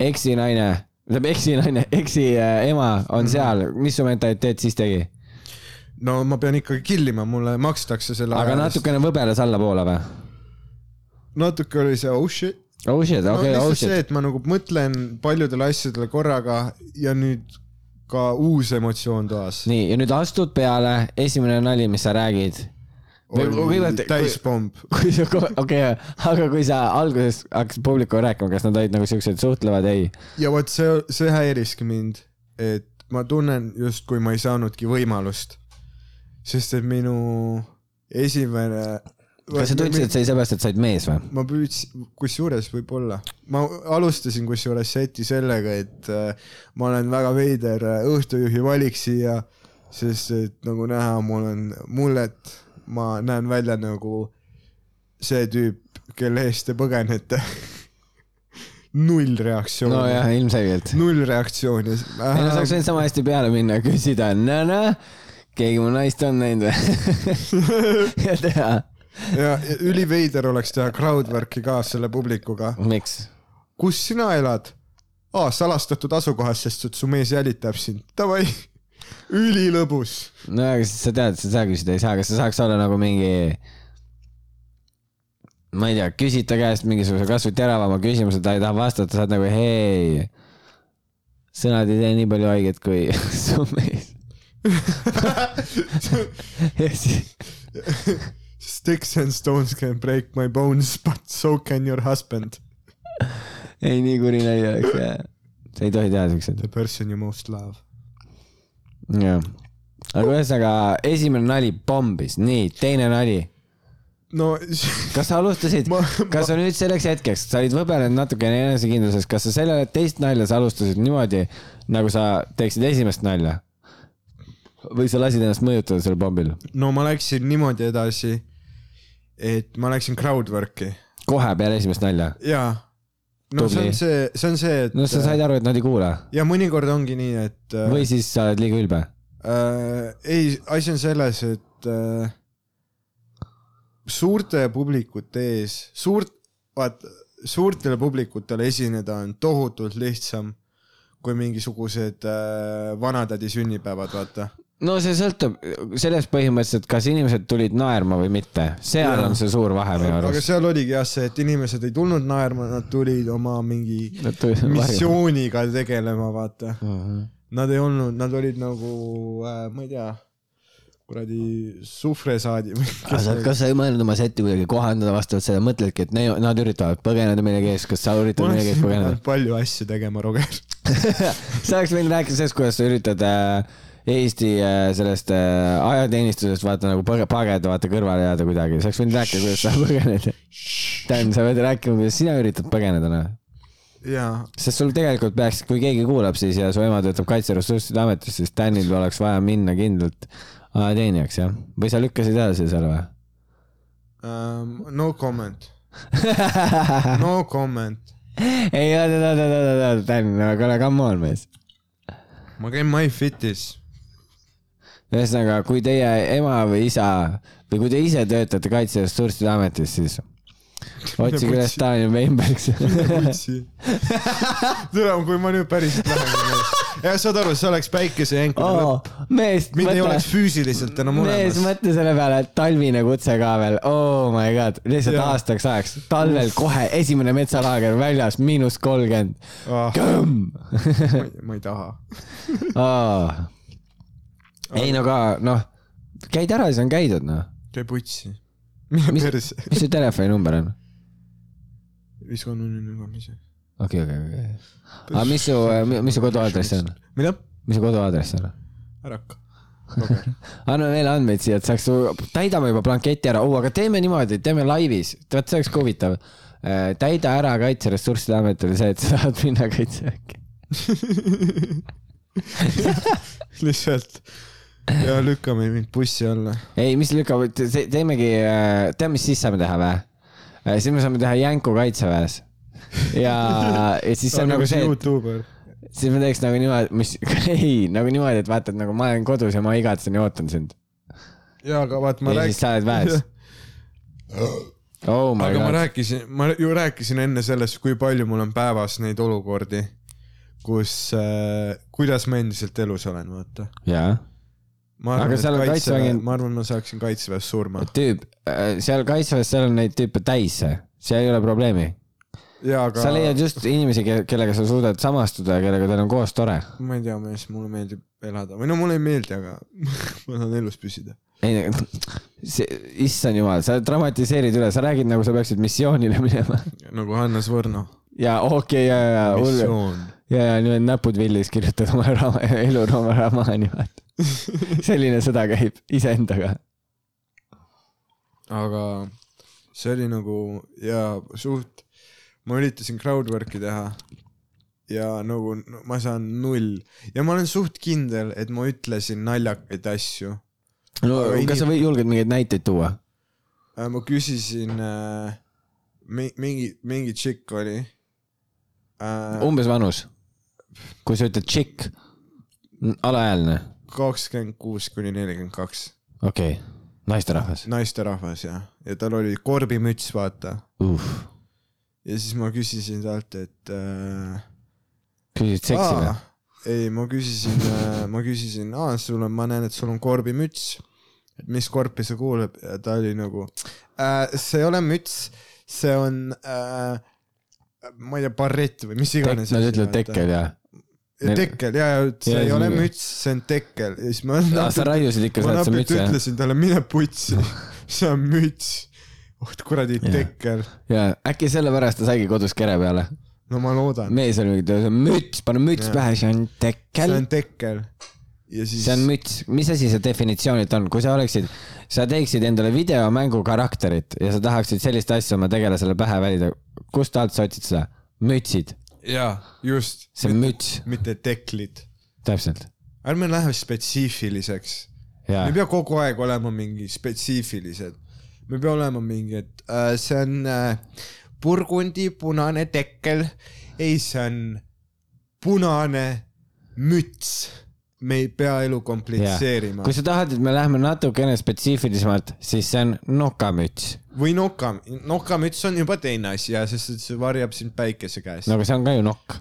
eksinaine, tähendab eksinaine, eksi äh, ema Mhm. on seal, mis su mentaliteet siis tegi? No ma pean ikkagi killima, mulle makstakse selle aga aja eest. natukene võbeles allapoole või? natuke oli see oh shit. oh shit, no okei, oh lihtsalt see, shit. et ma nagu mõtlen paljudele asjadele korraga ja nüüd ka uus emotsioon toas. nii, ja nüüd astud peale, esimene nali, mis sa räägid. [LAUGHS] sa, okei, aga kui sa alguses hakkasid publikuga rääkima, kas nad olid nagu siuksed suhtlevad, ei? ja vot see, see häiriski mind, et ma tunnen justkui ma ei saanudki võimalust. Sest et minu esimene. kas sa tundsid, et see oli seepärast, et sa olid mees või? ma püüdsin, kusjuures võib-olla, ma alustasin kusjuures seti sellega, et äh, ma olen väga veider äh, õhtujuhi valik siia, sest et nagu näha, mul on mullet, ma näen välja nagu see tüüp, kelle eest te põgenete. [LAUGHS] null reaktsiooni nojah, ilmselgelt. null reaktsiooni. ei no sa oleks võinud sama hästi peale minna ja küsida, no-noh, keegi mu naist on näinud või? [LAUGHS] ja teha. ja üliveider oleks teha crowdwork'i ka selle publikuga. miks? kus sina elad? aa, salastatud asukohas, sest su mees jälitab sind. Davai, ülilõbus. no aga siis sa tead, sa seda küsida ei saa, kas sa saaks olla nagu mingi ma ei tea, küsid ta käest mingisuguse kasvõi teravama küsimuse, ta ei taha vastata, sa oled nagu hei, sõnad ei tee nii palju haiget kui [LAUGHS] su mees. Ja siis, Sticks and stones can break my bones, but so can your husband. ei nii kuri nali oleks jah. sa ei tohi teha siukseid. The person you most love. jah. aga ühesõnaga, esimene nali pombis, nii, teine nali no kas sa alustasid kas sa nüüd selleks hetkeks, sa olid võbelenud natukene enesekindluses, kas sa sellele teist nalja sa alustasid niimoodi, nagu sa teeksid esimest nalja? Või sa lasid ennast mõjutada sellel pombil? no ma läksin niimoodi edasi, et ma läksin crowdwork'i kohe peale esimest nalja? ja no see Tubli. on see, see on see, et no sa said aru, et nad ei kuula ja mõnikord ongi nii, et äh, või siis sa oled liiga ülbe? äh, ei, asi on selles, et äh, suurte publikute ees, suurt, vaata, suurtele publikutele esineda on tohutult lihtsam kui mingisugused äh, vanatädi sünnipäevad, vaata. No see sõltub sellest põhimõtteliselt, kas inimesed tulid naerma või mitte, seal Jaa. on see suur vahe minu aga arust. seal oligi jah see, et inimesed ei tulnud naerma, nad tulid oma mingi missioon. missiooniga tegelema, vaata. Mhm. Nad ei olnud, nad olid nagu äh,, ma ei tea, kuradi sufresaadi või kas sa, kas sa ei mõelnud oma seti kuidagi kohandada vastavalt sellele, mõtledki, et ne- nad üritavad põgeneda millegi ees, kas sa üritad millegi ees põgeneda palju asju tegema, Roger. [LAUGHS] sa oleks võinud rääkida sellest, kuidas sa üritad äh, Eesti äh, sellest äh, ajateenistusest vaata nagu pageda, vaata kõrvale jääda kuidagi, sa oleks võinud rääkida, kuidas sa põgened. Dan, sa pead rääkima, kuidas sina üritad põgeneda, noh. sest sul tegelikult peaks, kui keegi kuulab siis ja su ema töötab Kaitseressursside Ametis, siis Danil oleks vaja minna kindlalt ajateenijaks, jah? või sa lükkasid edasi selle või? um, no comment, no comment. ei, oota, oota, oota, oota, Dan, no kuule, come on, mees. ma käin MyFitis. ühesõnaga, kui teie ema või isa või kui te ise töötate Kaitseressursside Ametis, siis otsige üles Daniel Weinbergs. [LAUGHS] tere, kui ma nüüd päriselt lähen. jah, saad aru, see oleks päikesejänkude lõpp. mees, mind ei mõtle oleks, füüsiliselt enam mees, olemas. mõtle selle peale, et talvine kutse ka veel, oh my god, lihtsalt Jaa. aastaks ajaks, talvel kohe esimene metsalaager väljas, miinus kolmkümmend. ma ei taha. Ei no ka noh, käid ära, siis on käidud noh. käi putsi. mine Mis- perse. mis su telefoninumber on? viis kolm null null kolm ise. okei, okei, okei. aga mis su, mis su koduaadress on? mida? mis su koduaadress on? ära hakka. [LAUGHS] anna veel andmeid siia, et saaks, täidame juba blanketi ära, aga teeme niimoodi, teeme laivis, vot see oleks ka huvitav. täida ära Kaitseressursside Ametile see, et sa tahad minna kaitseväkke. [LAUGHS] [LAUGHS] lihtsalt ja lükkame mind bussi alla. ei, mis lükkab, teemegi, tead, mis siis saame teha või? siis me saame teha jänku kaitseväes. ja, ja siis [LAUGHS] see on nagu see, et siis me teeks nagu niimoodi, mis, [LAUGHS] ei, nagu niimoodi, et vaata, et nagu ma olen kodus ja ma igatsen ja ootan sind. ja aga vaat ma ja siis sa oled väes. [LAUGHS] oh aga ma god. rääkisin, ma ju rääkisin enne sellest, kui palju mul on päevas neid olukordi, kus äh,, kuidas ma endiselt elus olen, vaata. jaa ma Aga arvan, et seal on kaitseväe ma arvan, ma saaksin kaitseväes surma. tüüp, seal kaitseväes, seal on neid tüüpe täis, see ei ole probleemi. ja aga sa leiad just inimesi, kellega sa suudad samastuda ja kellega teil on koos tore. ma ei tea, mees, mulle meeldib elada või no mulle ei meeldi, aga [LAUGHS] ma tahan elus püsida. ei, see, issand jumal, sa dramatiseerid üle, sa räägid nagu sa peaksid missioonile [LAUGHS] minema. nagu Hannes Võrno. ja okei okay,, ja, ja, missioon. ja, ja nüüd näpud villis kirjutad oma raama, [LAUGHS] eluroomaromaani, vaata. [LAUGHS] selline sõda käib iseendaga. aga see oli nagu ja suht, ma üritasin crowdwork'i teha ja nagu ma saan null ja ma olen suht kindel, et ma ütlesin naljakaid asju. no Aga kas sa või julged mingeid näiteid tuua? Äh, ma küsisin äh,, mingi, mingi tšikk oli äh, umbes vanus? kui sa ütled tšikk, alaealine, kakskümmend kuus kuni nelikümmend kaks, okei okay., naisterahvas naisterahvas ja, ja tal oli korbimüts, vaata. uh.. ja siis ma küsisin talt, et äh, küsisid seksi või? ei, ma küsisin, ma küsisin, aa, sul on, ma näen, et sul on korbimüts. et mis korpi see kuulub ja ta oli nagu äh,, see ei ole müts, see on äh,, ma ei tea, barrett või mis iganes. Nad ütlevad tekkel ja. Tekkel ja, ja see Ja ei ole müts, see on tekkel ja siis ma. sa raiusid ikka ma sealt see müts jah? ütlesin talle, mine putsi, see on müts. oh kuradi tekkel, ja äkki sellepärast ta saigi kodus kere peale. no ma loodan, mees oli mingi, see on müts, pane müts Jah. pähe, see on see tekkel on. tekkel. ja siis. see on müts, mis asi see definitsioonilt on, kui sa oleksid, sa teeksid endale videomängu karakterit ja sa tahaksid sellist asja oma tegelasele pähe valida, kust alt sa otsid seda? mütsid, jaa, just. see on müts, mitte teklid. täpselt. ärme lähe spetsiifiliseks. me ei, pea kogu aeg olema mingi spetsiifilised. me peame olema mingi, et äh, see on äh, burgundi punane tekkel. ei, see on punane müts. Me ei pea elu komplitseerima kui sa tahad, et me läheme natukene spetsiifilisemalt, siis see on nokamüts. või noka, nokamüts on juba teine asi ja sest see varjab sind päikese käest no aga see on ka ju nokk,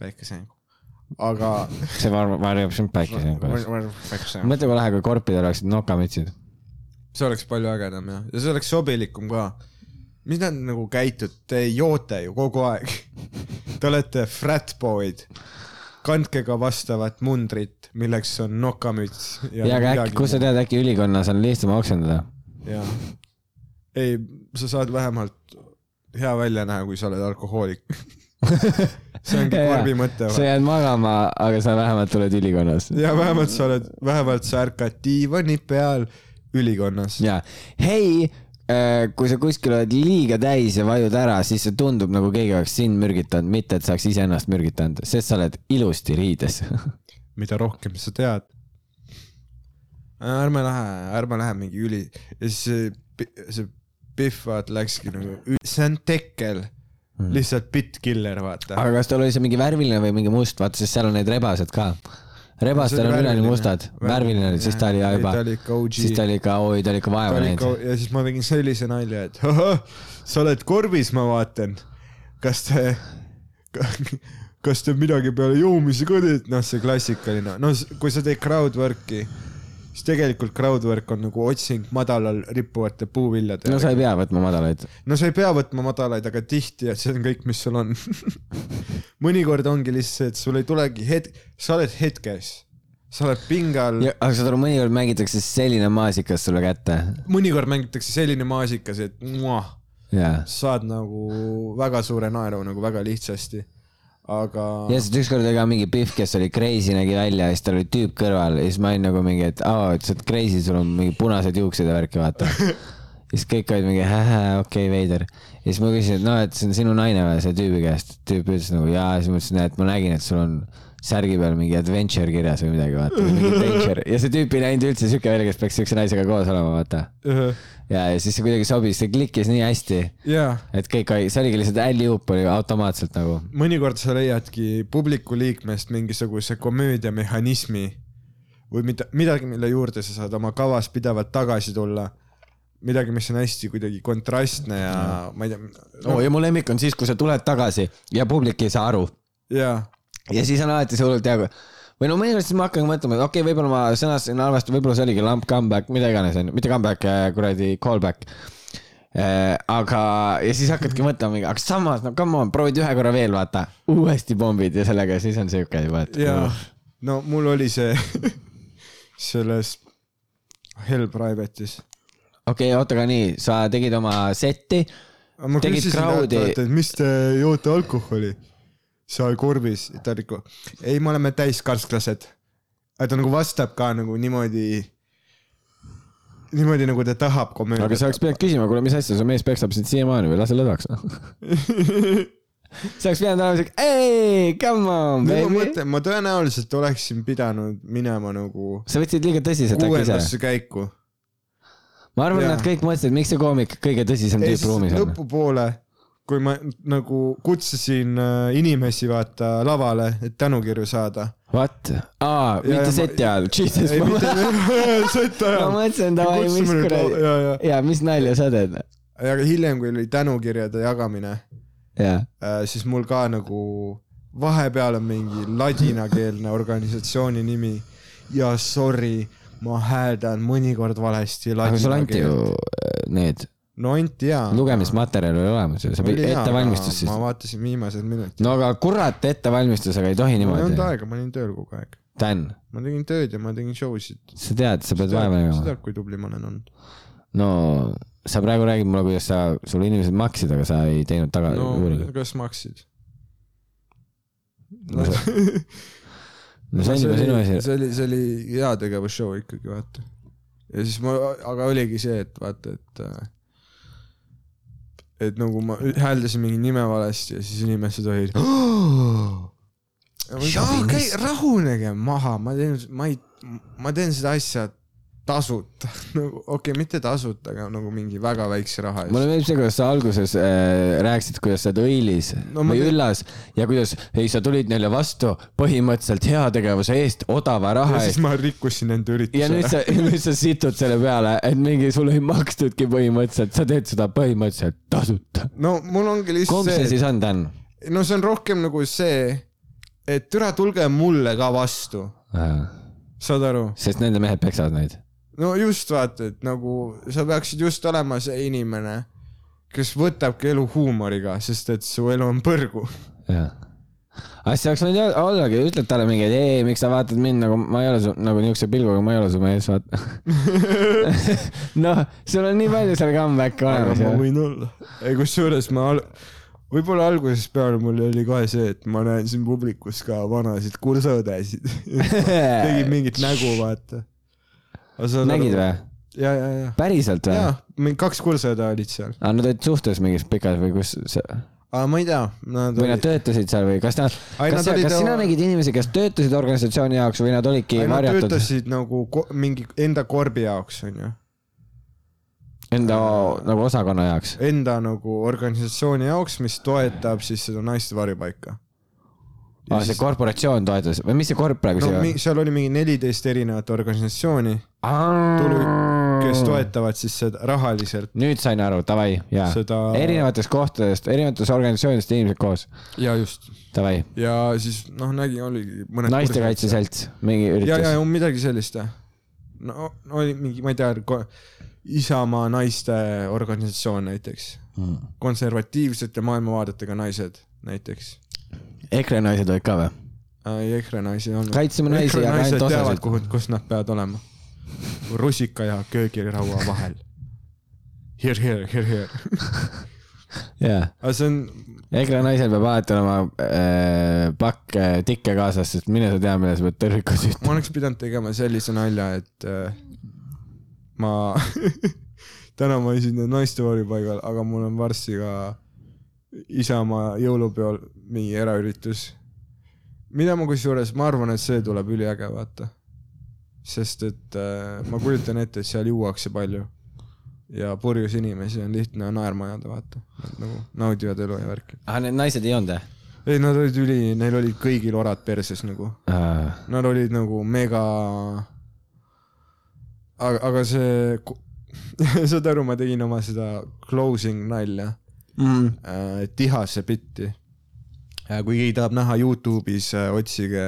päikese, aga see var- varjab sind päikese käes. päikese mõtle, kui lahe, kui korpidel oleksid nokamütsid. see oleks palju ägedam jah, ja see oleks sobilikum ka. mis nad nagu käitute, te joote ju kogu aeg. Te olete fratboy'd, kandke ka vastavat mundrit, milleks on nokamüts. ja aga äkki, kus sa tead, äkki ülikonnas on lihtsam oksendada? jaa. ei, sa saad vähemalt hea välja näha, kui sa oled alkohoolik. [LAUGHS] see ongi korvi mõte sa. jääd magama, aga sa vähemalt oled ülikonnas. ja vähemalt sa oled, vähemalt sa ärkad diivani peal ülikonnas. ja hei, kui sa kuskil oled liiga täis ja vajud ära, siis see tundub nagu keegi oleks sind mürgitanud, mitte et sa oleks iseennast mürgitanud, sest sa oled ilusti riides. [LAUGHS] mida rohkem sa tead. ärme lähe, ärme lähe mingi üli see, see Pihv vaata läkski nagu, see on tekkel, lihtsalt bitkiller vaata. aga kas tal oli see mingi värviline või mingi must, vaata, sest seal on need rebased ka. Rebastel on üleni mustad, värviline oli, siis ta oli juba siis ta oli ikka, oi, ta oli ikka vaeva näinud. ja siis ma tegin sellise nalja, et sa oled korbis, ma vaatan. kas te, kas te midagi peale joomise ka teete, noh, see klassikaline, no kui sa teed crowdwork'i, siis tegelikult crowdwork on nagu otsing madalal rippuvate puuviljade no sa ei pea võtma madalaid. no sa ei pea võtma madalaid, aga tihti, et see on kõik, mis sul on. [LAUGHS] mõnikord ongi lihtsalt et sul ei tulegi hetk, sa oled hetkes, sa oled pingal, aga saad aru, mõnikord mängitakse selline maasikas sulle kätte. mõnikord mängitakse selline maasikas, et muah, jaa. saad nagu väga suure naeru nagu väga lihtsasti. aga ja siis ükskord oli ka mingi Pihv, kes oli crazy, nägi välja ja siis tal oli tüüp kõrval ja siis ma olin nagu mingi, et aa, et sa oled crazy, sul on mingi punased juuksed ja värki, vaata. [LAUGHS] siis kõik olid mingi okei okay,, veider. Ja siis ma küsisin, et noh, et see on sinu naine või, selle tüübi käest. tüüp ütles nagu jaa, siis ma ütlesin, et ma nägin, et sul on särgi peal mingi adventure kirjas või midagi, vaata, mingi adventure ja see tüüp ei näinud üldse siuke välja, kes peaks siukse naisega koos olema, vaata. ja, ja siis see kuidagi sobis, see klikkis nii hästi, jaa, et kõik see oligi lihtsalt alley-oop oli automaatselt nagu mõnikord sa leiadki publiku liikmest mingisuguse komöödiamehhanismi või mida, midagi, mille juurde sa saad oma kavas pidevalt tagasi tulla. midagi, mis on hästi kuidagi kontrastne ja ma ei tea no,. ja mu lemmik on siis, kui sa tuled tagasi ja publik ei saa aru jaa ja siis on alati see hullult hea, või no mõnikord siis ma hakkan mõtlema, et okei okay,, võib-olla ma sõnastasin halvasti, võib-olla see oligi lamp comeback, mida iganes onju, mitte comeback, kuradi callback. aga, ja siis hakkadki mõtlema, aga samas no come on, proovid ühe korra veel vaata, uuesti pommid ja sellega siis on siuke juba, et. jaa, no mul oli see [LAUGHS] selles Hell Private'is. Okei okay,, oota, aga nii, sa tegid oma setti, ma küsisin talt, et mis te joote alkoholi seal korbis, ta oli nagu, ei, me oleme täiskarsklased. ta nagu vastab ka nagu niimoodi, niimoodi nagu ta tahab aga sa oleks pidanud küsima, kuule, mis asja, su mees peksab sind siiamaani või lase lõdvaks [LAUGHS] sa oleks pidanud olema siuke, ei, come on, ma baby. mõtlen, ma tõenäoliselt oleksin pidanud minema nagu sa võtsid liiga tõsiselt äkki ise? uuendasse käiku. Ma arvan, nad kõik mõtlesid, miks see koomik kõige tõsisem tüüp ruumis on. lõpupoole, kui ma nagu kutsusin äh, inimesi vaata lavale, et tänukirju saada. What? aa, mitte seti ajal, jesus, ei, ma mitte mõtlesin, seta ma ajal. mõtlesin, davai, mis kuradi, ja, mis nalja sa teed? aga hiljem, kui oli tänukirjade jagamine, jaa, siis mul ka nagu vahepeal on mingi ladinakeelne organisatsiooni nimi ja sorry, ma hääldan mõnikord valesti aga sulle anti ju need, no anti jaa. lugemismaterjal oli olemas ju, sa pidid ettevalmistus siis ma. vaatasin viimased minutid. no aga kurat, ettevalmistusega ei tohi mul ei olnud niimoodi. aega, ma olin tööl kogu aeg. Dan, ma tegin tööd ja ma tegin show sid. sa tead, sa pead vaeva sa nägema. tead, kui tubli ma olen olnud. no sa praegu räägid mulle, kuidas sa, sul inimesed maksid, aga sa ei teinud taga no kas maksid? No [LAUGHS] no see on juba sinu asi. see oli, see oli heategevusshow ikkagi, vaata. ja siis ma, aga oligi see, et vaata, et äh, et nagu ma hääldasin mingi nime valesti ja siis inimesed olid. okei, rahunege maha, ma teen, ma ei, ma teen seda asja tasuta, [LAUGHS] nagu okei okay,, mitte tasuta, aga nagu mingi väga väikse raha eest. mulle meeldib see, kuidas sa alguses äh, rääkisid, kuidas sa oled õilis No või teen- üllas ja kuidas, ei sa tulid neile vastu põhimõtteliselt heategevuse eest odava raha eest. ma rikkusin enda ürituse. ja nüüd sa, [LAUGHS] nüüd sa situd selle peale, et mingi sulle ei makstudki põhimõtteliselt, sa teed seda põhimõtteliselt tasuta. no mul ongi lihtsalt kumb see see, siis on, Dan? no see on rohkem nagu see, et türa tulge mulle ka vastu, saad aru? sest nende mehed peksavad neid. No just vaata, et nagu sa peaksid just olema see inimene, kes võtabki elu huumoriga, sest et su elu on põrgu. jah. siis oleks võinud olla- ollagi, ütled talle mingi, et ei, miks sa vaatad mind nagu, ma ei ole su nagu niisuguse pilguga, ma ei ole su mees, vaata. [LAUGHS] noh, sul on nii palju seal comeback'e olemas ma võin olla. ei, kusjuures ma al..., võib-olla algusest peale mul oli kohe see, et ma näen siin publikus ka vanasid kursaõdesid. [LAUGHS] tegid mingit nägu, vaata. Nägid või? ja, ja, ja. päriselt või? jaa, mingi kaks kursaõde olid seal. aga nad olid suhtes mingis pikas või kus see, aga ma ei tea, või nad töötasid seal või kas nad, Ai, kas nad, kas sina oma- nägid inimesi, kes töötasid organisatsiooni jaoks või nad olidki nad varjatud töötasid nagu ko- mingi enda korbi jaoks, onju. enda nagu osakonna jaoks? enda nagu organisatsiooni jaoks, mis toetab siis seda naiste varjupaika. aa, see korporatsioon toetas või mis see korp praegu no siia mi- seal oli mingi neliteist erinevat organisatsiooni, tulu, kes toetavad siis seda rahaliselt nüüd sain aru, davai, jaa seda erinevatest kohtadest, erinevatest organisatsioonidest inimesed koos, ja just davai. ja siis noh, nägin, oligi mõned. naistekaitse selts, mingi ja, ja üritus. midagi sellist jah. no oli mingi, ma ei tea, Isamaa naiste organisatsioon näiteks, Hmm. konservatiivsete maailmavaadetega naised näiteks. EKRE naised olid ka või? ei, EKRE naisi ei olnud. Kaitseme naisi, aga ainult osasid., kuhu, kus nad peavad olema. rusika ja köögiraua vahel. Here, here, here, here. jaa. aga see on, EKRE naisel peab alati olema äh, pakk äh, tikke kaasas, sest mine sa tea, mille sa pead tõrviku süüa. ma oleks pidanud tegema sellise nalja, et äh, ma [LAUGHS] täna ma esindan naiste varjupaigal, aga mul on varsti ka Isamaa jõulupeol mingi eraüritus. mida ma kusjuures, ma arvan, et see tuleb üliäge, vaata. sest et äh, ma kujutan ette, et seal juuakse palju ja purjus inimesi on lihtne naerma ajada, vaata. Nad nagu naudivad elu ja värki. ah, need naised ei olnud ei, nad olid üli, neil olid kõigil orad perses nagu või? Nad olid nagu mega. aga, aga see, [LAUGHS] saad aru, ma tegin oma seda closing nalja Mm. äh,, tihase bitti. kui keegi tahab näha Youtube'is, otsige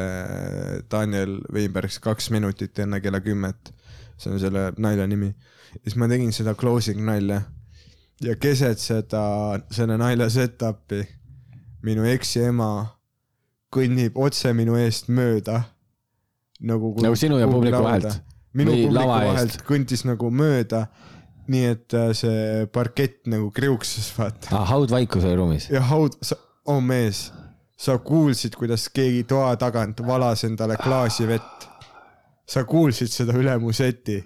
Daniel Weinbergs kaks minutit enne kella kümmet. see on selle nalja nimi. siis ma tegin seda closing nalja ja keset seda, selle nalja setup'i minu eksi ema kõnnib otse minu eest mööda. nagu, Nagu sinu ja publiku vahelt? minu publiku vahelt kõndis nagu mööda, nii et äh, see parkett nagu kriuksus, [LAUGHS] vaata. ah,. haudvaikus oli ruumis. ja haud, oh mees, sa kuulsid, kuidas keegi toa tagant valas endale klaasi vett. sa kuulsid seda üle mu seti.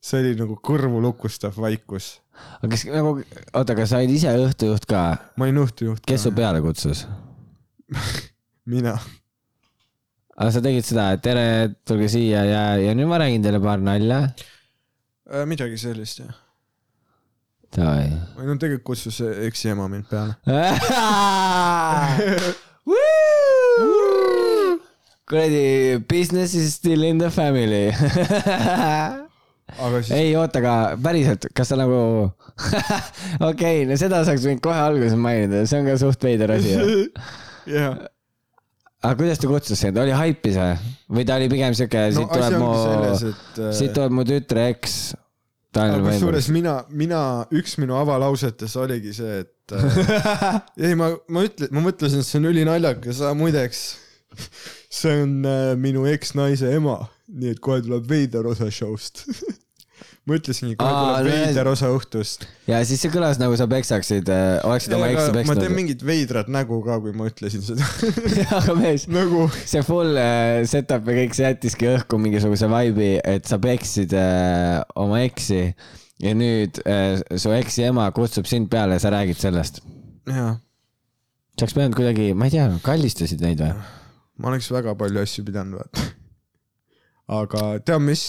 see oli nagu kõrvu lukustav vaikus. aga kas nagu, oota, kas sa olid ise õhtujuht ka? ma olin õhtujuht. kes su peale kutsus? [LAUGHS] mina. aga sa tegid seda, et tere, tulge siia ja, ja nüüd ma räägin teile paar nalja. Äh, midagi sellist jah. Või no tegelikult kutsus eksiema mind peale. [LAUGHS] kuradi business is still in the family. siis, ei oota, aga päriselt, kas sa nagu, [LAUGHS] okei okay,, no seda saaks võinud kohe alguses mainida, see on ka suht veider asi. jah. [LAUGHS] aga kuidas ta kutsus sind, oli haipis või? või ta oli pigem siuke, no siit tuleb mu, et siit äh, tuleb mu tütre eks. Kusjuures mina, mina, üks minu avalausetes oligi see, et äh, [LAUGHS] ei, ma, ma ütlen, ma mõtlesin, et see on ülinaljakas, muideks see on äh, minu eksnaise ema, nii et kohe tuleb veider osa show'st. [LAUGHS] ma ütlesingi, kohe tuleb veider osa õhtust. ja siis see kõlas nagu sa peksaksid, oleksid oma eksi ma teen peksnud. mingit veidrat nägu ka, kui ma ütlesin seda. [LAUGHS] aga mees, nagu see full äh, setup ja kõik, see jättiski õhku mingisuguse vibe'i, et sa peksid äh, oma eksi ja nüüd äh, su eksi ema kutsub sind peale ja sa räägid sellest. jaa, sa oleks pidanud kuidagi, ma ei tea, kallistasid neid või? ma oleks väga palju asju pidanud vaata. aga tead mis?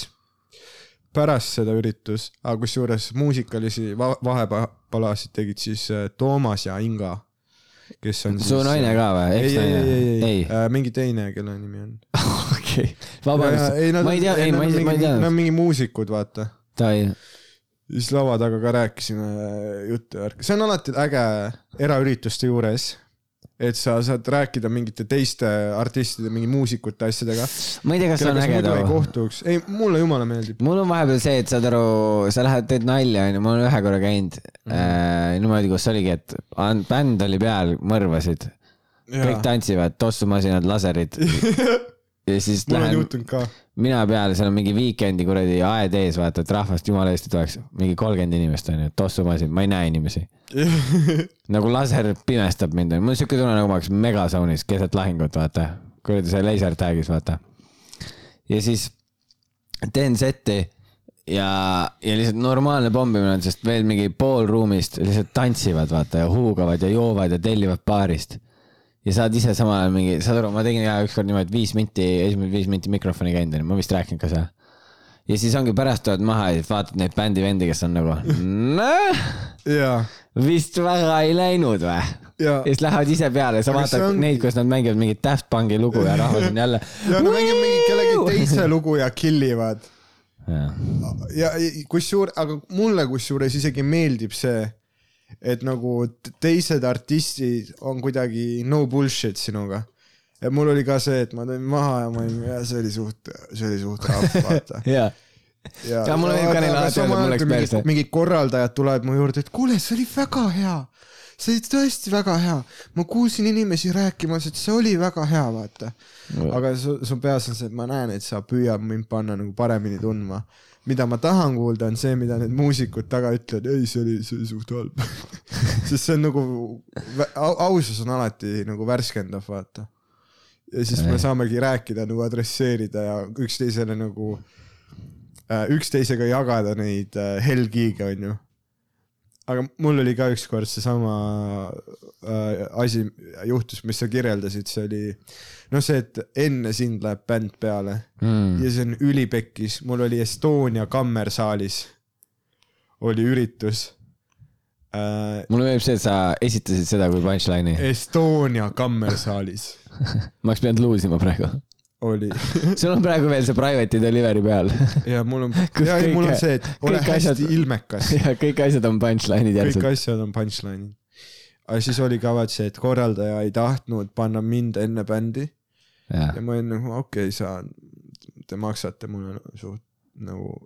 Pärast seda üritust, aga kusjuures muusikalisi va- vahepalasid tegid siis äh, Toomas ja Inga, kes on su naine ka või? ei, ei, ei, ei, ei, ei, Äh, mingi teine, kelle nimi on. [LAUGHS] okei, vabandust, ma ei tea, ei, ma ei, ei Nad on mingi muusikud, vaata. Siis laua taga ka rääkisime juttu ja värki, see on alati äge eraürituste juures, et sa saad rääkida mingite teiste artistide, mingi muusikute asjadega. ma ei tea, kas see on äge too. kohtuks, ei mulle jumala meeldib. mul on vahepeal see, et saad aru, sa lähed, teed nalja, onju, ma olen ühe korra käinud mm. -hmm. äh, niimoodi, kus oligi, et bänd oli peal, mõrvasid, kõik tantsivad, tossumasinad, laserid [LAUGHS] ja siis mul on lähen juhtunud ka. mina peale, seal on mingi Weekend'i kuradi aed ees, vaata, et rahvast jumala eest ei tuleks, mingi kolmkümmend inimest onju, tossumasin, ma ei näe inimesi. [LAUGHS] nagu laser pimestab mind, mul on siuke tunne, nagu ma oleks megasaunis keset lahingut, vaata. kuradi see laser tag'is, vaata. ja siis teen setti ja, ja lihtsalt normaalne pommimine on, sest veel mingi pool ruumist lihtsalt tantsivad, vaata ja huugavad ja joovad ja tellivad baarist. Ja saad ise samal ajal mingi, saad aru, ma tegin ka ükskord niimoodi, viis minti, esimesed viis minti mikrofoni käinud, ma vist rääkinud ka seda. ja siis ongi pärast tuled maha ja vaatad neid bändi vendi, kes on nagu, noh, jaa, vist väga ei läinud või? ja ja, siis lähevad ise peale, sa Aga vaatad ongi- neid, kus nad mängivad mingit Daft Punki lugu ja rahvas on jälle. ja nad mängivad mingi kellegi teise lugu ja kill ivad ja ja ja kusjuures, aga mulle kusjuures isegi meeldib see, et nagu teised artistid on kuidagi no bullshit sinuga. ja mul oli ka see, et ma tõin maha ja ma olin, see oli suht, see oli suht rahv, vaata. [LAUGHS] ja ja Ja mulle meeldib ka neile alati öelda, et mul läks perse. mingid korraldajad tulevad mu juurde, et kuule, see oli väga hea. see oli tõesti väga hea. ma kuulsin inimesi rääkimas, et see oli väga hea, vaata. aga su, su peas on see, et ma näen, et sa püüad mind panna nagu paremini tundma. Mida ma tahan kuulda, on see, mida need muusikud taga ütlevad, ei, see oli, see oli suht halb. [LAUGHS] sest see on nagu, ausus on alati nagu värskendav, vaata. ja siis me saamegi rääkida nagu adresseerida ja üksteisele nagu äh, üksteisega jagada neid äh, helgiige, onju. Aga mul oli ka ükskord seesama äh, asi juhtus, mis sa kirjeldasid, see oli noh, see, et enne sind läheb bänd peale mm. ja see on ülipekkis, mul oli Estonia kammersaalis oli üritus äh,. mulle meeldib see, et sa esitasid seda kui punchline'i. Estonia kammersaalis [LAUGHS] ma oleks pidanud luusima praegu. Oli. [LAUGHS] Sul on praegu veel see private'i delivery peal. Ja mul on, [LAUGHS] ja ei, mul on see, et ole kõik hästi asjad- ilmekas, [LAUGHS] ja kõik asjad on punchline'id kõik järsult. asjad on punchline'id. aga siis oli ka vaat see, et korraldaja ei tahtnud panna mind enne bändi. Ja ma olin nagu okei okay,, sa, te maksate mulle suht nagu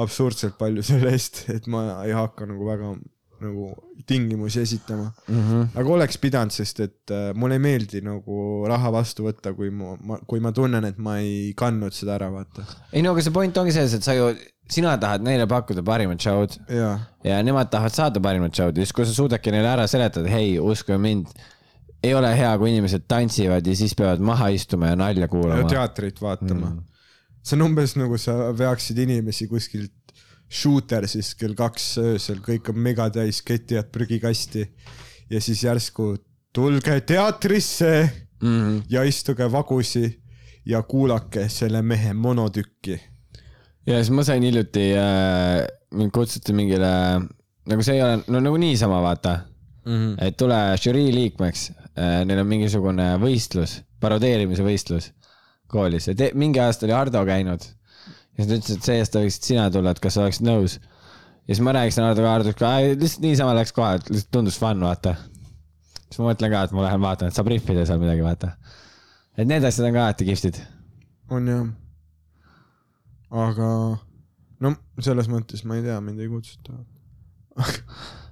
absurdselt palju selle eest, et ma ei hakka nagu väga nagu tingimusi esitama. Mhm. aga oleks pidanud, sest et äh, mulle ei meeldi nagu raha vastu võtta, kui ma, ma, kui ma tunnen, et ma ei kandnud seda ära, vaata. ei no aga see point ongi selles, et sa ju, sina tahad neile pakkuda parimat show'd jaa, ja nemad tahavad saada parimat show'd ja siis, kui sa suudadki neile ära seletada, hei, uskuge mind, ei ole hea, kui inimesed tantsivad ja siis peavad maha istuma ja nalja ja kuulama. teatrit vaatama mm.. see on umbes nagu sa veaksid inimesi kuskilt shootersist kell kaks öösel, kõik on megatäis, ketivad prügikasti ja siis järsku tulge teatrisse Mm -hmm. ja istuge vagusi ja kuulake selle mehe monotükki. ja siis ma sain hiljuti äh,, mind kutsuti mingile, nagu see ei ole, no nagu niisama vaata mm, -hmm. et tule žürii liikmeks äh,, neil on mingisugune võistlus, parodeerimise võistlus koolis te, mingi aasta oli Hardo käinud. Ja siis ta ütles, et see aasta võiksid sina tulla, et kas sa oleksid nõus. ja siis ma rääkisin Hardoga, Hardo ütles ka, lihtsalt niisama läks kohe, et lihtsalt tundus fun, vaata. siis ma mõtlen ka, et ma lähen vaatan, et saab rihvida seal midagi, vaata. et need asjad on ka alati kihvtid. on jah. aga no selles mõttes ma ei tea, mind ei kutsuta.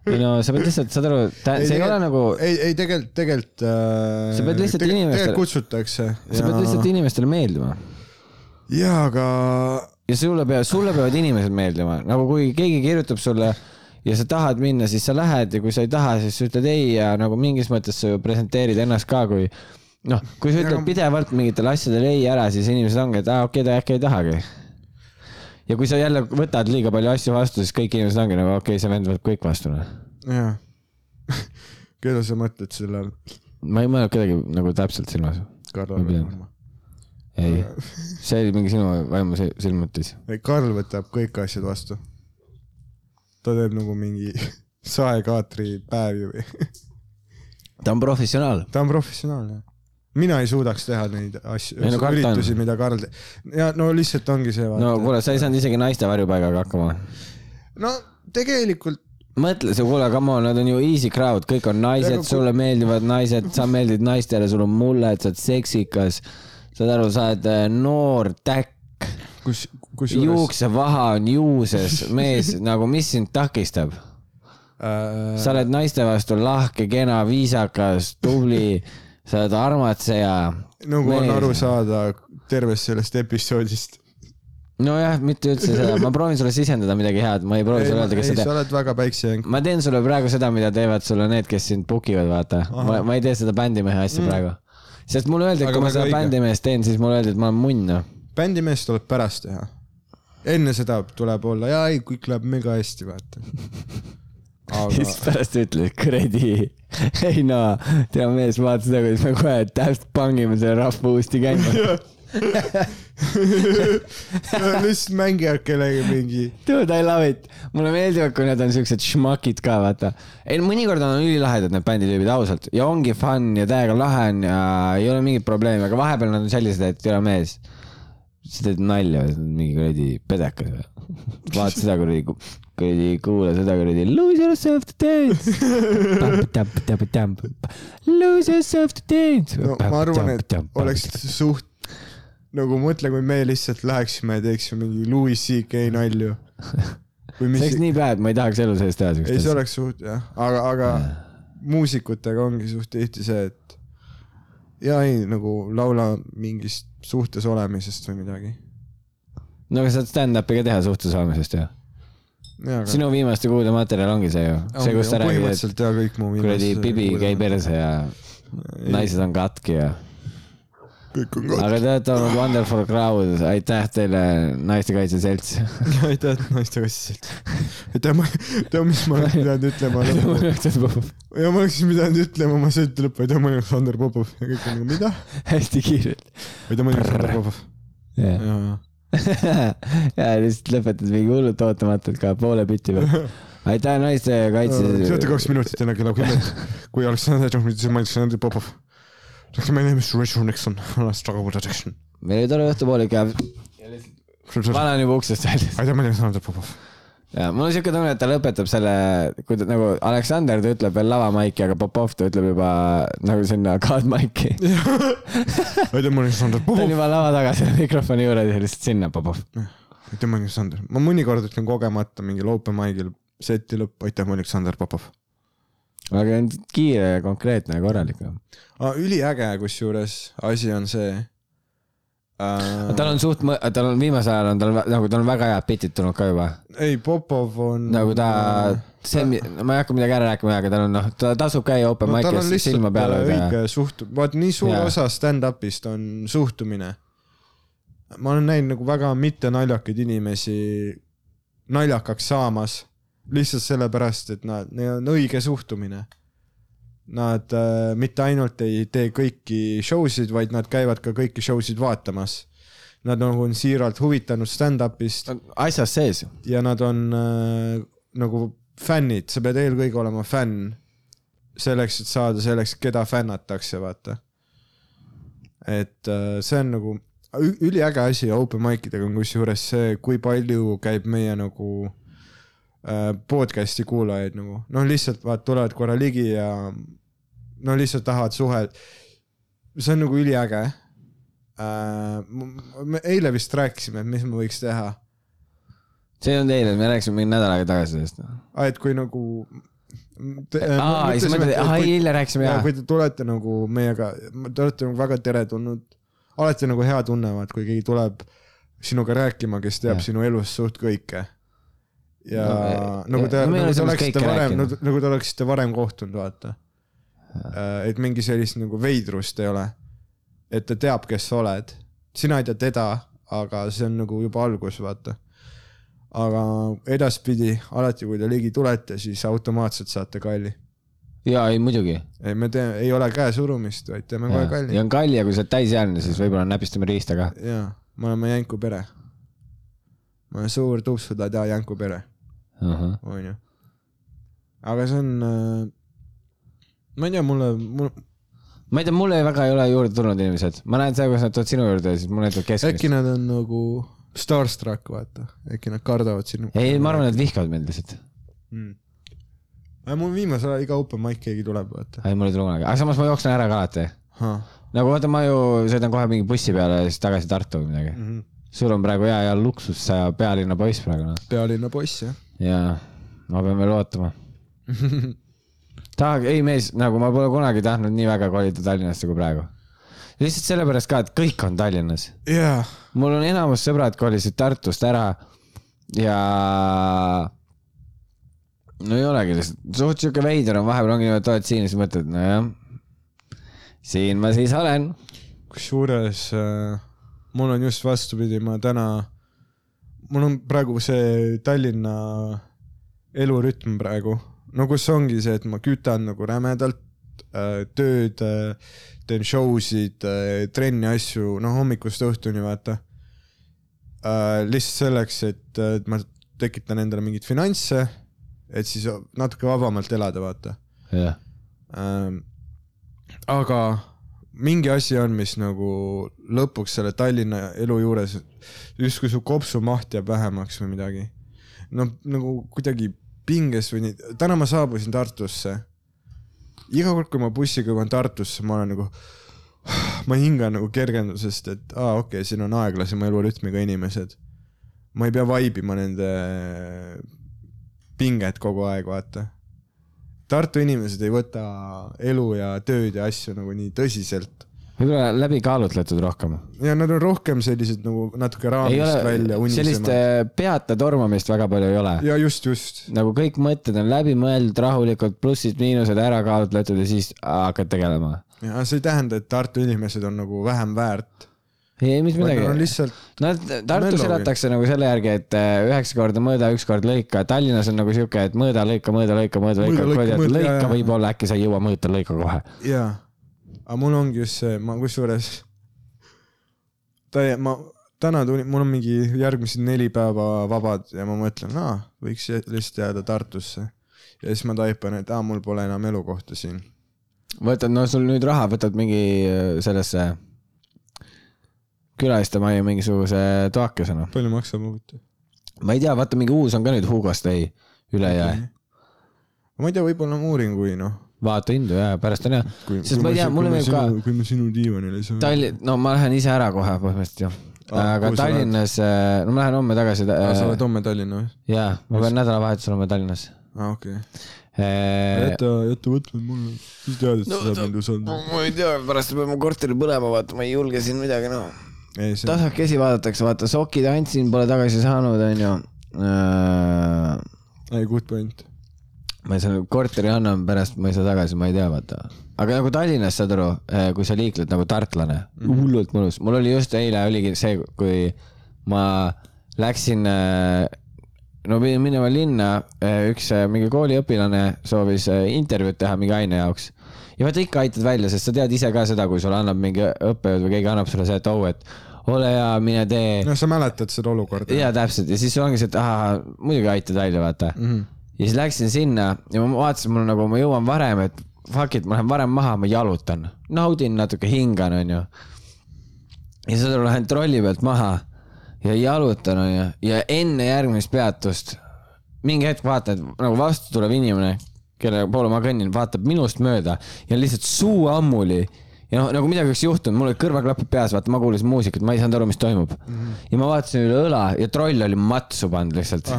ei no sa pead lihtsalt, saad aru, see ei ole nagu ei, ei tegelikult, tegelikult äh,. Sa pead lihtsalt inimestele- tegelikult kutsutakse. sa pead lihtsalt inimestele meeldima jaa, aga ja sulle peavad, sulle peavad inimesed meeldima, nagu kui keegi kirjutab sulle ja sa tahad minna, siis sa lähed ja kui sa ei taha, siis sa ütled ei ja nagu mingis mõttes sa ju presenteerid ennast ka kui noh, kui sa ütled pidevalt mingitele asjadele ei ära, siis inimesed ongi, et aa okei, ta äkki ei tahagi. ja kui sa jälle võtad liiga palju asju vastu, siis kõik inimesed ongi nagu okei okay,, see vend võtab kõik vastu. noh. jaa. [LAUGHS] keda sa mõtled selle all? ma ei mõelnud kedagi nagu täpselt silmas. Karl Ma pean. Ei, see oli mingi sinu vaimu sil- silmutis. ei, Karl võtab kõik asjad vastu. ta teeb nagu mingi [LAUGHS] saekaatri päevi või, [LAUGHS] ta on professionaal. ta on professionaal jah. mina ei suudaks teha neid asju no, üritusi, mida Karl teeb. ja no lihtsalt ongi see. no kuule, sa ei saanud isegi naiste varjupaigaga hakkama no tegelikult mõtle, see, kuule, come on, nad on ju easy crowd, kõik on naised kui- sulle meeldivad naised, sa meeldid naistele, sul on mulled, sa oled seksikas. Saad aru, sa oled äh, noor täkk, kus, kusjuures juuksevaha on juuses, mees [LAUGHS] nagu, mis sind takistab? äh, sa oled naiste vastu lahke, kena, viisakas, tubli, sa oled armatseja. nagu on aru saada tervest sellest episoodist. nojah, mitte üldse seda, ma proovin sulle sisendada midagi head, ma ei proovi sulle öelda, kes ei, sa oled väga päiksejänk. ma teen sulle praegu seda, mida teevad sulle need, kes sind book ivad, vaata. ma, ma ei tee seda bändimehe asja mm. praegu. Sest mulle öeldi, et kui ma seda bändimeest teen, siis mulle öeldi, et ma olen munn, bändimees tuleb pärast teha. enne seda tuleb olla, jaa ei, kõik läheb mega hästi, vaata. [LAUGHS] siis aga pärast ütled, kuradi, [LAUGHS] ei no, tea mees, vaata seda, kuidas me kohe täpselt pangime selle rahva uuesti käima. [LAUGHS] lihtsalt mängivad kellegagi mingi. Dude, I love it. mulle meeldivad, kui need on siuksed šmakid ka, vaata. ei, mõnikord on ülilahedad need bänditüübid, ausalt. ja ongi fun ja täiega lahe on ja ei ole mingit probleemi, aga vahepeal nad on sellised, et tere mees. sa teed nalja, mingi kuradi pedekas või? vaata seda kuradi, kuradi kuula seda kuradi lose yourself to dance. Lose yourself to dance. no ma arvan, et oleks suht nagu mõtle, kui me lihtsalt läheksime ja teeksime mingi Louis CK nalju. see oleks, nii bad, ma ei tahaks elu sees teha ei siukest see asja. oleks suht jah, aga, aga muusikutega ongi suht tihti see, et ja ei nagu laula mingist suhtes olemisest või midagi. no aga saad stand-up'i ka teha suhtes olemisest ju. sinu viimaste kuude materjal ongi see ju, see, kus sa räägid, et kuradi pibi käib perse ja naised on katki ja. Kõik on ka. aga te olete olnud Wonderful Crowd, aitäh teile, Naistekaitse Selts. [LAUGHS] aitäh, naistekaitseselt. aitäh, ma, tead, mis ma oleks pidanud ütlema lõppu? ja ma oleksin pidanud ütlema oma sõitu lõppu, aitäh, ma olen Sander Popov ja kõik on nagu mida? hästi kiirelt. aitäh, ma olen Sander Popov. ja ja, ja lihtsalt lõpetad mingi hullult ootamatult ka poole bitti peal. [LAUGHS] aitäh ja. Naistekaitse. teate kaks minutit enne kella kümmet, [LAUGHS] kui Aleksandr, siis ma oleksin Sander Popov. My name is Rachel Nixon, [LAUGHS] I struggle with addiction. meil oli tore õhtupoolik ja vana on juba uksest väljas. aitäh, ma olen Sander Popov. ja mul on siuke tunne, et ta lõpetab selle, kui ta nagu Aleksander, ta ütleb veel lavamaiki, aga Popov ta ütleb juba nagu sinna kaadmaiki. aitäh, ma olen Sander ta on Popov. juba lava taga selle mikrofoni juures ja lihtsalt sinna Popov. aitäh, ma olen Sander. ma mõnikord ütlen kogemata mingil open mic'il seti lõpp, aitäh, ma olen Sander Popov. Aga kiire ja konkreetne ja korralik. üliäge, kusjuures asi on see äh,. tal on suht, tal on viimasel ajal on tal nagu tal on väga head bitid tulnud ka juba. ei, Popov on. nagu ta, see, ma ei hakka midagi ära rääkima, aga tal on noh, ta tasub käia open no, mic'is silma peal hoida ja õige suht-, vaat nii suur Jaa. osa stand-up'ist on suhtumine. ma olen näinud nagu väga mittenaljakaid inimesi naljakaks saamas lihtsalt sellepärast, et nad, neil on õige suhtumine. Nad äh, mitte ainult ei tee kõiki show sid, vaid nad käivad ka kõiki show sid vaatamas. Nad nagu on siiralt huvitanud stand-up'ist asjas sees. ja nad on äh, nagu fännid, sa pead eelkõige olema fänn selleks, et saada selleks, keda fännatakse, vaata. et äh, see on nagu üliäge asi open mic idega on kusjuures see, kui palju käib meie nagu podcast'i kuulajaid nagu, noh, lihtsalt vaat tulevad korra ligi ja no lihtsalt tahavad suhet. see on nagu üliäge äh,. me eile vist rääkisime, et mis me võiks teha see ei olnud eile, me rääkisime mingi nädal aega tagasi sellest. aa, et kui nagu. aa, siis mõtled, aa eile rääkisime ja jaa. kui te tulete nagu meiega, te olete nagu väga teretulnud, alati nagu hea tunne, vaat kui keegi tuleb sinuga rääkima, kes teab ja. sinu elust suht kõike. Ja No, no, nagu te ja-, no nagu te oleksite varem, rääkinud. nagu te oleksite varem kohtunud, vaata. et mingi sellist nagu veidrust ei ole. et ta teab, kes sa oled, sina ei tea teda, aga see on nagu juba algus, vaata aga edaspidi alati, kui te ligi tulete, siis automaatselt saate kalli. jaa, ei muidugi. ei, me teeme, ei ole käesurumist, vaid teeme kohe kalli ja. on kalli ja kui sa oled täisealine, siis võib-olla näpistame riista ka. jaa, me oleme Jänku pere. ma olen suur tuupsudada Jänku pere, onju. aga see on äh,, ma ei tea, mulle, mul, ma ei tea, mulle väga ei ole juurde tulnud inimesed, ma näen seda, kuidas nad tulevad sinu juurde ja siis mulle näitavad keskmist äkki. nad on nagu starstruck, vaata, äkki nad kardavad sinu. ei, ma arvan, et vihkavad mind lihtsalt. mm.. aga mul viimasel ajal iga open mic keegi tuleb, vaata. ei, mul ei tule kunagi, aga samas ma jooksen ära ka alati. nagu vaata, ma ju sõidan kohe mingi bussi peale ja siis tagasi Tartu või midagi. Mhm. sul on praegu hea, hea luksus, sa pealinna poiss praegu noh. pealinna poiss, jah. jaa, ma pean veel ootama. tahaks, ei mees, nagu ma pole kunagi tahtnud nii väga kolida Tallinnasse kui praegu. lihtsalt sellepärast ka, et kõik on Tallinnas. jaa. mul on enamus sõbrad kolisid Tartust ära ja no ei olegi lihtsalt, suht siuke veider on, vahepeal ongi niimoodi, et oled siin ja siis mõtled, nojah, siin ma siis olen. kusjuures äh, mul on just vastupidi, ma täna, mul on praegu see Tallinna elurütm praegu, no kus ongi see, et ma kütan nagu rämedalt äh, tööd äh,, teen show sid äh,, trenni asju, noh hommikust õhtuni vaata äh,. lihtsalt selleks, et, et ma tekitan endale mingeid finantse, et siis natuke vabamalt elada, vaata jah, ähm,. aga mingi asi on, mis nagu lõpuks selle Tallinna elu juures justkui su kopsumaht jääb vähemaks või midagi. no nagu kuidagi pinges või nii, täna ma saabusin Tartusse. iga kord, kui ma bussiga jõuan Tartusse, ma olen nagu, ma hingan nagu kergendusest, et aa okei okay,, siin on aeglasema elurütmiga inimesed. ma ei pea vaibima nende pinget kogu aeg, vaata Tartu inimesed ei võta elu ja tööd ja asju nagu nii tõsiselt võib-olla läbi kaalutletud rohkem. ja nad on rohkem sellised nagu natuke raamist välja ole, sellist unisemad. äh, peata tormamist väga palju ei ole. ja just, just, nagu kõik mõtted on läbi mõeldud rahulikult, plussid-miinused ära kaalutletud ja siis hakkad tegelema. ja see ei tähenda, et Tartu inimesed on nagu vähem väärt, ei, mis midagi. lihtsalt, Nad, Tartus elatakse nagu selle järgi, et äh, üheksa korda mõõda, üks kord lõika. Tallinnas on nagu sihuke, et mõõda, lõika, mõõda, lõika, mõõda, lõika, lõika, mõõda, lõika võib-olla äkki sa ei jõua mõõta, lõika kohe. jaa. aga mul ongi just see, ma kusjuures, ma täna tulin, mul on mingi järgmised neli päeva vabad ja ma mõtlen, aa, võiks lihtsalt jääda Tartusse. ja siis ma taipan, et aa, mul pole enam elukohta siin. võtad, no sul nüüd raha, võtad mingi äh, sellesse külalistemaja mingisuguse toakese noh. palju maksab huvitav? ma ei tea, vaata mingi uus on ka nüüd Hugo Stay üle jõe. ma ei tea, võib-olla ma uurin, kui noh. vaata hindu ja pärast on hea. sest ma ei tea, mulle meeldib ka kui ma sinu diivanile saan. Tallinn, no ma lähen ise ära kohe põhimõtteliselt ju. Ah, aga Tallinnas, no ma lähen homme tagasi. sa oled homme Tallinna või? jaa, ma pean nädalavahetusel olema Tallinnas. aa, okei. jäta, jäta võtmed mulle. mis tead, et sa saad mind usaldada? ma ei tea, pärast peab mu korteri põlema, vaata, ma ei julge siin midagi noh. ei, see, tasakesi vaadatakse, vaata sokid andsin, pole tagasi saanud, onju. ei good point. ma selle korteri annan pärast, ma ei saa tagasi, ma ei tea, vaata. aga nagu Tallinnas, saad aru, kui sa liikled nagu tartlane mm. -hmm. hullult mõnus. mul oli just eile oligi see, kui ma läksin, no pidin minema linna, üks äh, mingi kooliõpilane soovis äh, intervjuud teha mingi aine jaoks. Ja vaata ikka aitad välja, sest sa tead ise ka seda, kui sulle annab mingi õppejõud või keegi annab sulle see, et oh, et ole hea, mine tee noh, sa mäletad seda olukorda? ja täpselt ja siis ongi see, et ahah, muidugi aitad välja, vaata mm. -hmm. ja siis läksin sinna ja ma vaatasin, mul nagu ma jõuan varem, et fuck it, ma lähen varem maha, ma jalutan, naudin natuke, hingan, onju. ja siis lähen trolli pealt maha ja jalutan, onju, ja enne järgmist peatust mingi hetk vaatad, nagu vastu tulev inimene, kelle poole ma kõnnin, vaatab minust mööda ja lihtsalt suu ammuli ja noh, nagu midagi oleks juhtunud, mul olid kõrvaklapid peas, vaata, ma kuulasin muusikat, ma ei saanud aru, mis toimub mm. -hmm. ja ma vaatasin üle õla ja troll oli matsu pannud lihtsalt.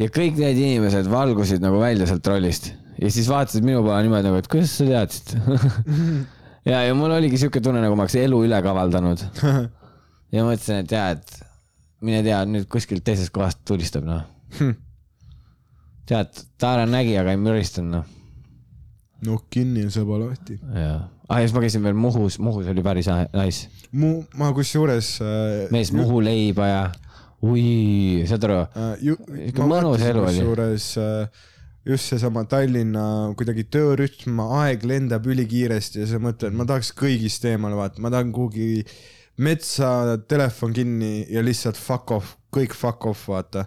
ja kõik need inimesed valgusid nagu välja sealt trollist ja siis vaatasid minu poole niimoodi nagu, et kuidas sa teadsid [LAUGHS] ja, ja mul oligi siuke tunne, nagu ma oleks elu üle kavaldanud. [LAUGHS] ja mõtlesin, et jaa, et mine tea, nüüd kuskilt teisest kohast tulistab, noh. tead, Taara nägi, aga ei müristanud, noh. nokk kinni ja saba lahti. jaa. ah, ja siis ma käisin veel Muhus, Muhus oli päris nice. mu, ma kusjuures äh, mees Muhu leiba ja ui, saad aru? äh, mõnus elu oli. kusjuures äh, just seesama Tallinna kuidagi töörütm, aeg lendab ülikiiresti ja sa mõtled, ma tahaks kõigist eemale vaadata, ma tahan kuhugi metsa, telefon kinni ja lihtsalt fuck off, kõik fuck off, vaata.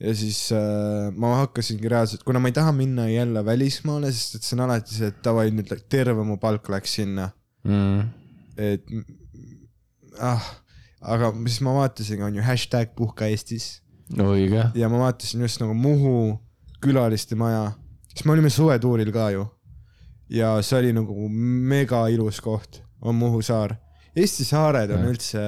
Ja siis äh, ma hakkasingi reaalselt, kuna ma ei taha minna jälle välismaale, sest et see on alati see, et davai, nüüd terve mu palk läks sinna, mm.. et ah, aga siis ma vaatasin, on ju hashtag puhka Eestis õige. ja ma vaatasin just nagu Muhu külaliste maja, siis me olime suvetuuril ka ju. ja see oli nagu mega ilus koht, on Muhu saar. Eesti saared on Ja. üldse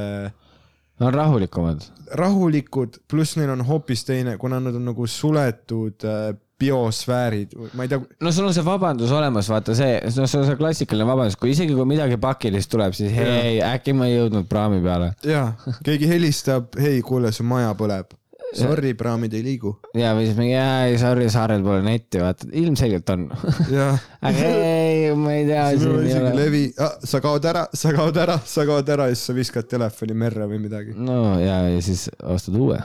Nad on rahulikumad. rahulikud, pluss neil on hoopis teine, kuna nad on nagu suletud äh, biosfäärid, ma ei tea, no sul on see vabandus olemas, vaata see, no sul on see klassikaline vabandus, kui isegi kui midagi pakilist tuleb, siis hei, äkki ma ei jõudnud praami peale. jaa, keegi helistab, hei, kuule, su maja põleb. Sorry, praamid ei liigu. ja, või siis mingi, sorry, saarel pole netti, vaata, ilmselgelt on. [LAUGHS] aga ei, ma ei tea, ei isegi levi ah,, sa kaod ära, sa kaod ära, sa kaod ära ja siis sa viskad telefoni merre või midagi. no ja, ja siis ostad uue.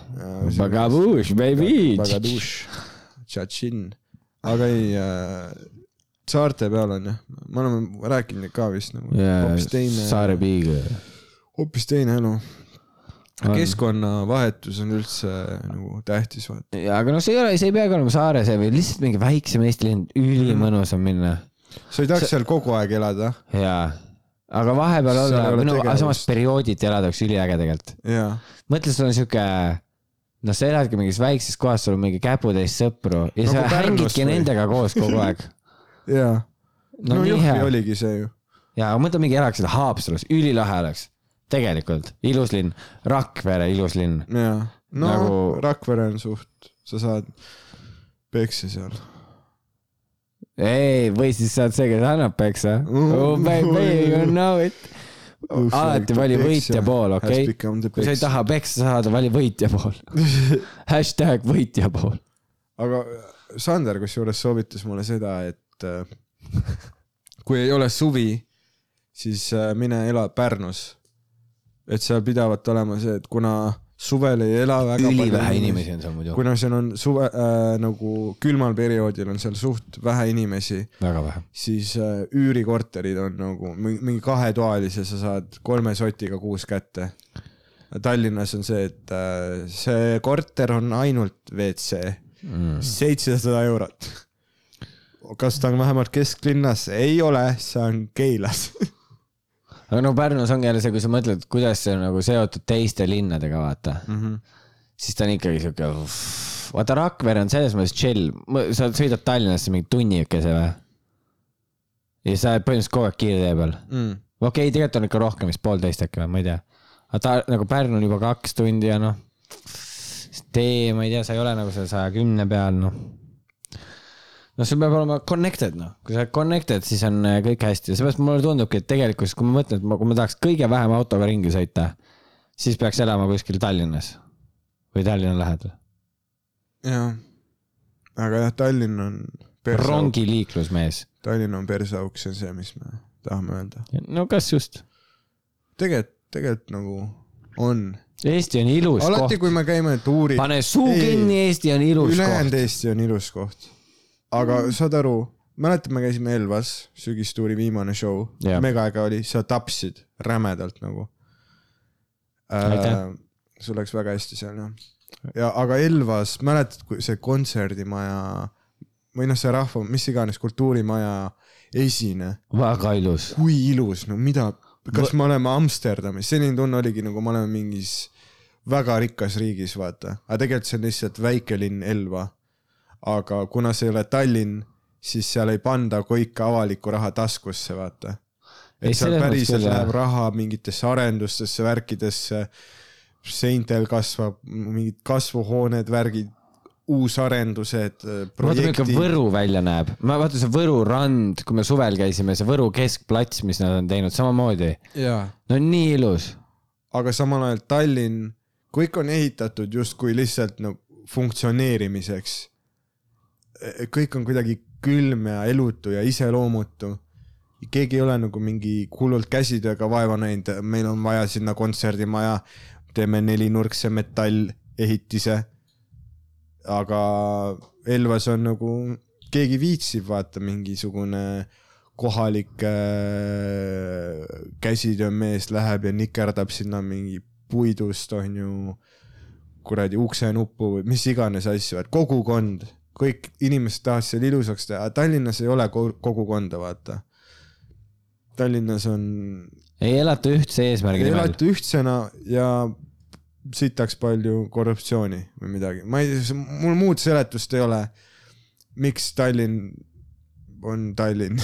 Bagabush, baby. Bagaduš, tšatšin, aga ei äh,, saarte peal on jah, me oleme rääkinud ka vist nagu ja hoopis teine, Saare Piiga. hoopis teine elu. Keskkonnavahetus on üldse nagu tähtis, vaata. ja aga noh, see ei ole, see ei peagi olema Saare see või lihtsalt mingi väiksem Eesti linn, ülimõnus on minna sa ei tahaks seal kogu aeg elada, jaa, aga vahepeal olla või no samas periooditi elada oleks üliäge tegelikult. jaa. mõtle, sul on siuke, noh, sa eladki mingis väikses kohas, sul on mingi käputäis sõpru ja Nagu sa hängidki või? nendega koos kogu aeg. [LAUGHS] jaa. no, no Jõhvi oligi see ju. ja aga mõtle, mingi elaksid Haapsalus, ülilahe oleks. tegelikult, ilus linn, Rakvere ilus linn. jaa. no Nagu-. Rakvere on suht, sa saad peksa seal. ei, või siis saad see, kes annab peksa. Oh baby, you know it. alati vali võitja pool, okei okay?. kui sa ei taha peksa saada, vali võitja pool. hashtag võitja pool. aga Sander kusjuures soovitas mulle seda, et äh, [LAUGHS] kui ei ole suvi, siis äh, mine ela Pärnus. Et seal pidavat olema see, et kuna suvel ei ela väga ülivähe inimesi on seal muidu. kuna seal on suve äh, nagu külmal perioodil on seal suht vähe inimesi, väga vähe. siis äh, üürikorterid on nagu mi- mingi kahetoalise, sa saad kolme sotiga kuus kätte. Tallinnas on see, et äh, see korter on ainult WC, Mm. seitsesada eurot. kas ta on vähemalt kesklinnas? ei ole, see on Keilas. [LAUGHS] aga no Pärnus ongi jälle see, kui sa mõtled, kuidas see on nagu seotud teiste linnadega, vaata. siis ta on ikkagi siuke, vaata Rakvere on selles mõttes chill, sa sõidad Tallinnasse mingi tunnikese või? ja sa oled põhimõtteliselt kogu aeg kiirtee peal. Mm. okei okay,, tegelikult on ikka rohkem, vist poolteist äkki või, ma ei tea. aga ta nagu Pärnu on juba kaks tundi ja noh, tee, ma ei tea, sa ei ole nagu seal saja kümne peal, noh. noh, sul peab olema connected, noh, kui sa oled connected, siis on äh, kõik hästi ja seepärast mulle tundubki, et tegelikkuses, kui ma mõtlen, et ma, kui ma tahaks kõige vähem autoga ringi sõita, siis peaks elama kuskil Tallinnas või Tallinna lähedal. jah, aga jah, Tallinn on rongiliiklus, mees. Tallinn on persauk, see on see, mis me tahame öelda. no kas just? tegelikult, tegelikult nagu on. Eesti on ilus alati, koht. kui me käime tuuril, pane suu kinni, Eesti on ilus ülejäänud koht. Eesti on ilus koht. Aga saad aru, mäletad, me käisime Elvas, sügistuuri viimane show Jah., megaäge oli, sa tapsid rämedalt nagu äh,. sul läks väga hästi seal jah. ja aga Elvas, mäletad, kui see kontserdimaja või noh, see rahva, mis iganes kultuurimaja esine, väga ilus. kui ilus, no mida, kas me oleme Amsterdamis, selline tunne oligi nagu me oleme mingis väga rikkas riigis, vaata, aga tegelikult see on lihtsalt väike linn Elva. Aga kuna see ei ole Tallinn, siis seal ei panda kõike avalikku raha taskusse, vaata. Ei, et seal selles mõttes päriselt küll, läheb raha mingitesse arendustesse, värkidesse, seintel kasvab mingid kasvuhooned, värgid, uusarendused, vaata, milline projektid. Võru välja näeb. ma vaatan see Võru rand, kui me suvel käisime, see Võru keskplats, mis nad on teinud, samamoodi. no nii ilus. aga samal ajal Tallinn, kõik on ehitatud justkui lihtsalt no funktsioneerimiseks. Kõik on kuidagi külm ja elutu ja iseloomutu. keegi ei ole nagu mingi hullult käsitööga vaeva näinud, meil on vaja sinna kontserdimaja, teeme nelinurkse metallehitise. aga Elvas on nagu, keegi viitsib vaata mingisugune kohalik äh, käsitöömees läheb ja nikerdab sinna mingi puidust onju kuradi uksenuppu või mis iganes asju, et kogukond, kõik inimesed tahavad seal ilusaks teha, Tallinnas ei ole ko- kogukonda, vaata. Tallinnas on, ei elata ühtse eesmärgi nimel. elati ühtsena ja sitaks palju korruptsiooni või midagi, ma ei, mul muud seletust ei ole. miks Tallinn on Tallinn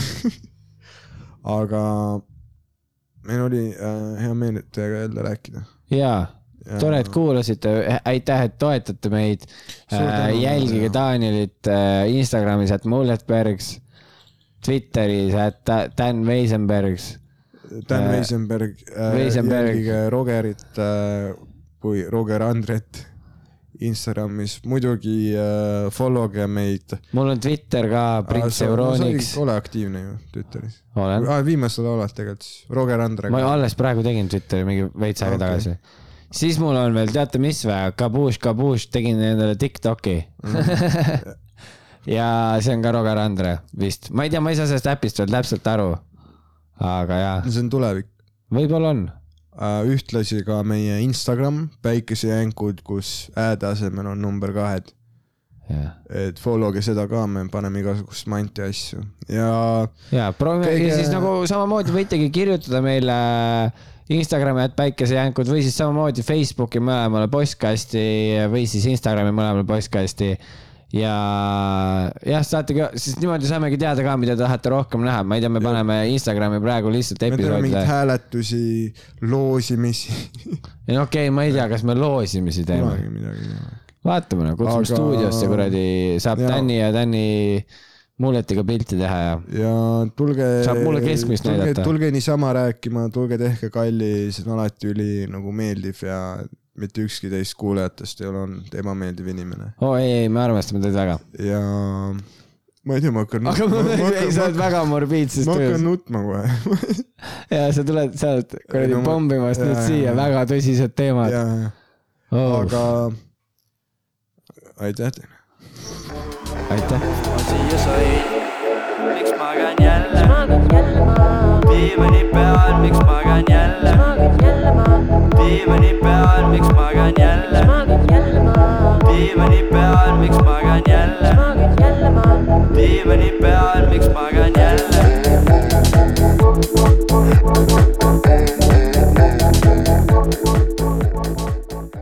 [LAUGHS] aga meil oli äh, hea meel, et teiega jälle rääkida. jaa, tore, et kuulasite, aitäh, et toetate meid. Tänu. jälgige Danielit äh, Instagramis, et Mulletbergs, Twitteris, et Dan Weisenbergs. Dan Äh, Weisenberg äh,, Weisenberg. jälgige Rogerit äh, kui Roger Andret Instagramis, muidugi äh, follow ge meid. mul on Twitter ka, Prints Euroniks. ole aktiivne ju Twitteris ah,. viimasel oled tegelikult, Roger Andre. ma alles praegu tegin Twitteri mingi veits aega okay. tagasi. Siis mul on veel, teate mis või, Kabush, Kabush, tegin endale Tiktoki. [LAUGHS] ja see on ka Roger Andre vist, ma ei tea, ma ei saa sellest äpist veel täpselt aru. aga jaa, see on tulevik. võib-olla on. ühtlasi ka meie Instagram, päikesejänkud, kus ääde asemel on number kahed. et follow ge seda ka, me paneme igasugust manti asju ja ja proovime Kõige- ja siis nagu samamoodi võitegi kirjutada meile Instagrami, et päikesejänkud või siis samamoodi Facebooki mõlemale postkasti või siis Instagrami mõlemale postkasti. Ja jah, saate ka, siis niimoodi saamegi teada ka, mida tahate rohkem näha, ma ei tea, me paneme Instagrami praegu lihtsalt me teeme mingeid hääletusi, loosimisi, ei no okei okay,, ma ei tea, kas me loosimisi teeme, midagi ei ole. vaatame no, kutsume Aga- stuudiosse kuradi, saab. Tänni ja Tänni mulletiga pilti teha ja ja tulge. Saab mulle keskmist näidata. tulge niisama rääkima, tulge tehke kalli, see on alati üli nagu meeldiv ja mitte ükski teist kuulajatest ei ole olnud ebameeldiv inimene oo oh, ei, ei, me armastame teid väga. ja ma ei tea, ma hakkan. aga ma ei, sa oled väga morbiidses ma hakkan töös nutma kohe. [LAUGHS] ja sa tuled sealt kuradi Ei, no ma- pommimast nüüd siia, väga tõsised teemad. ja, aga aitäh teile aitäh. siia sõin, miks magan jälle? diivani peal, miks magan jälle? diivani peal, miks magan jälle? diivani peal, miks magan jälle? diivani peal, miks magan jälle?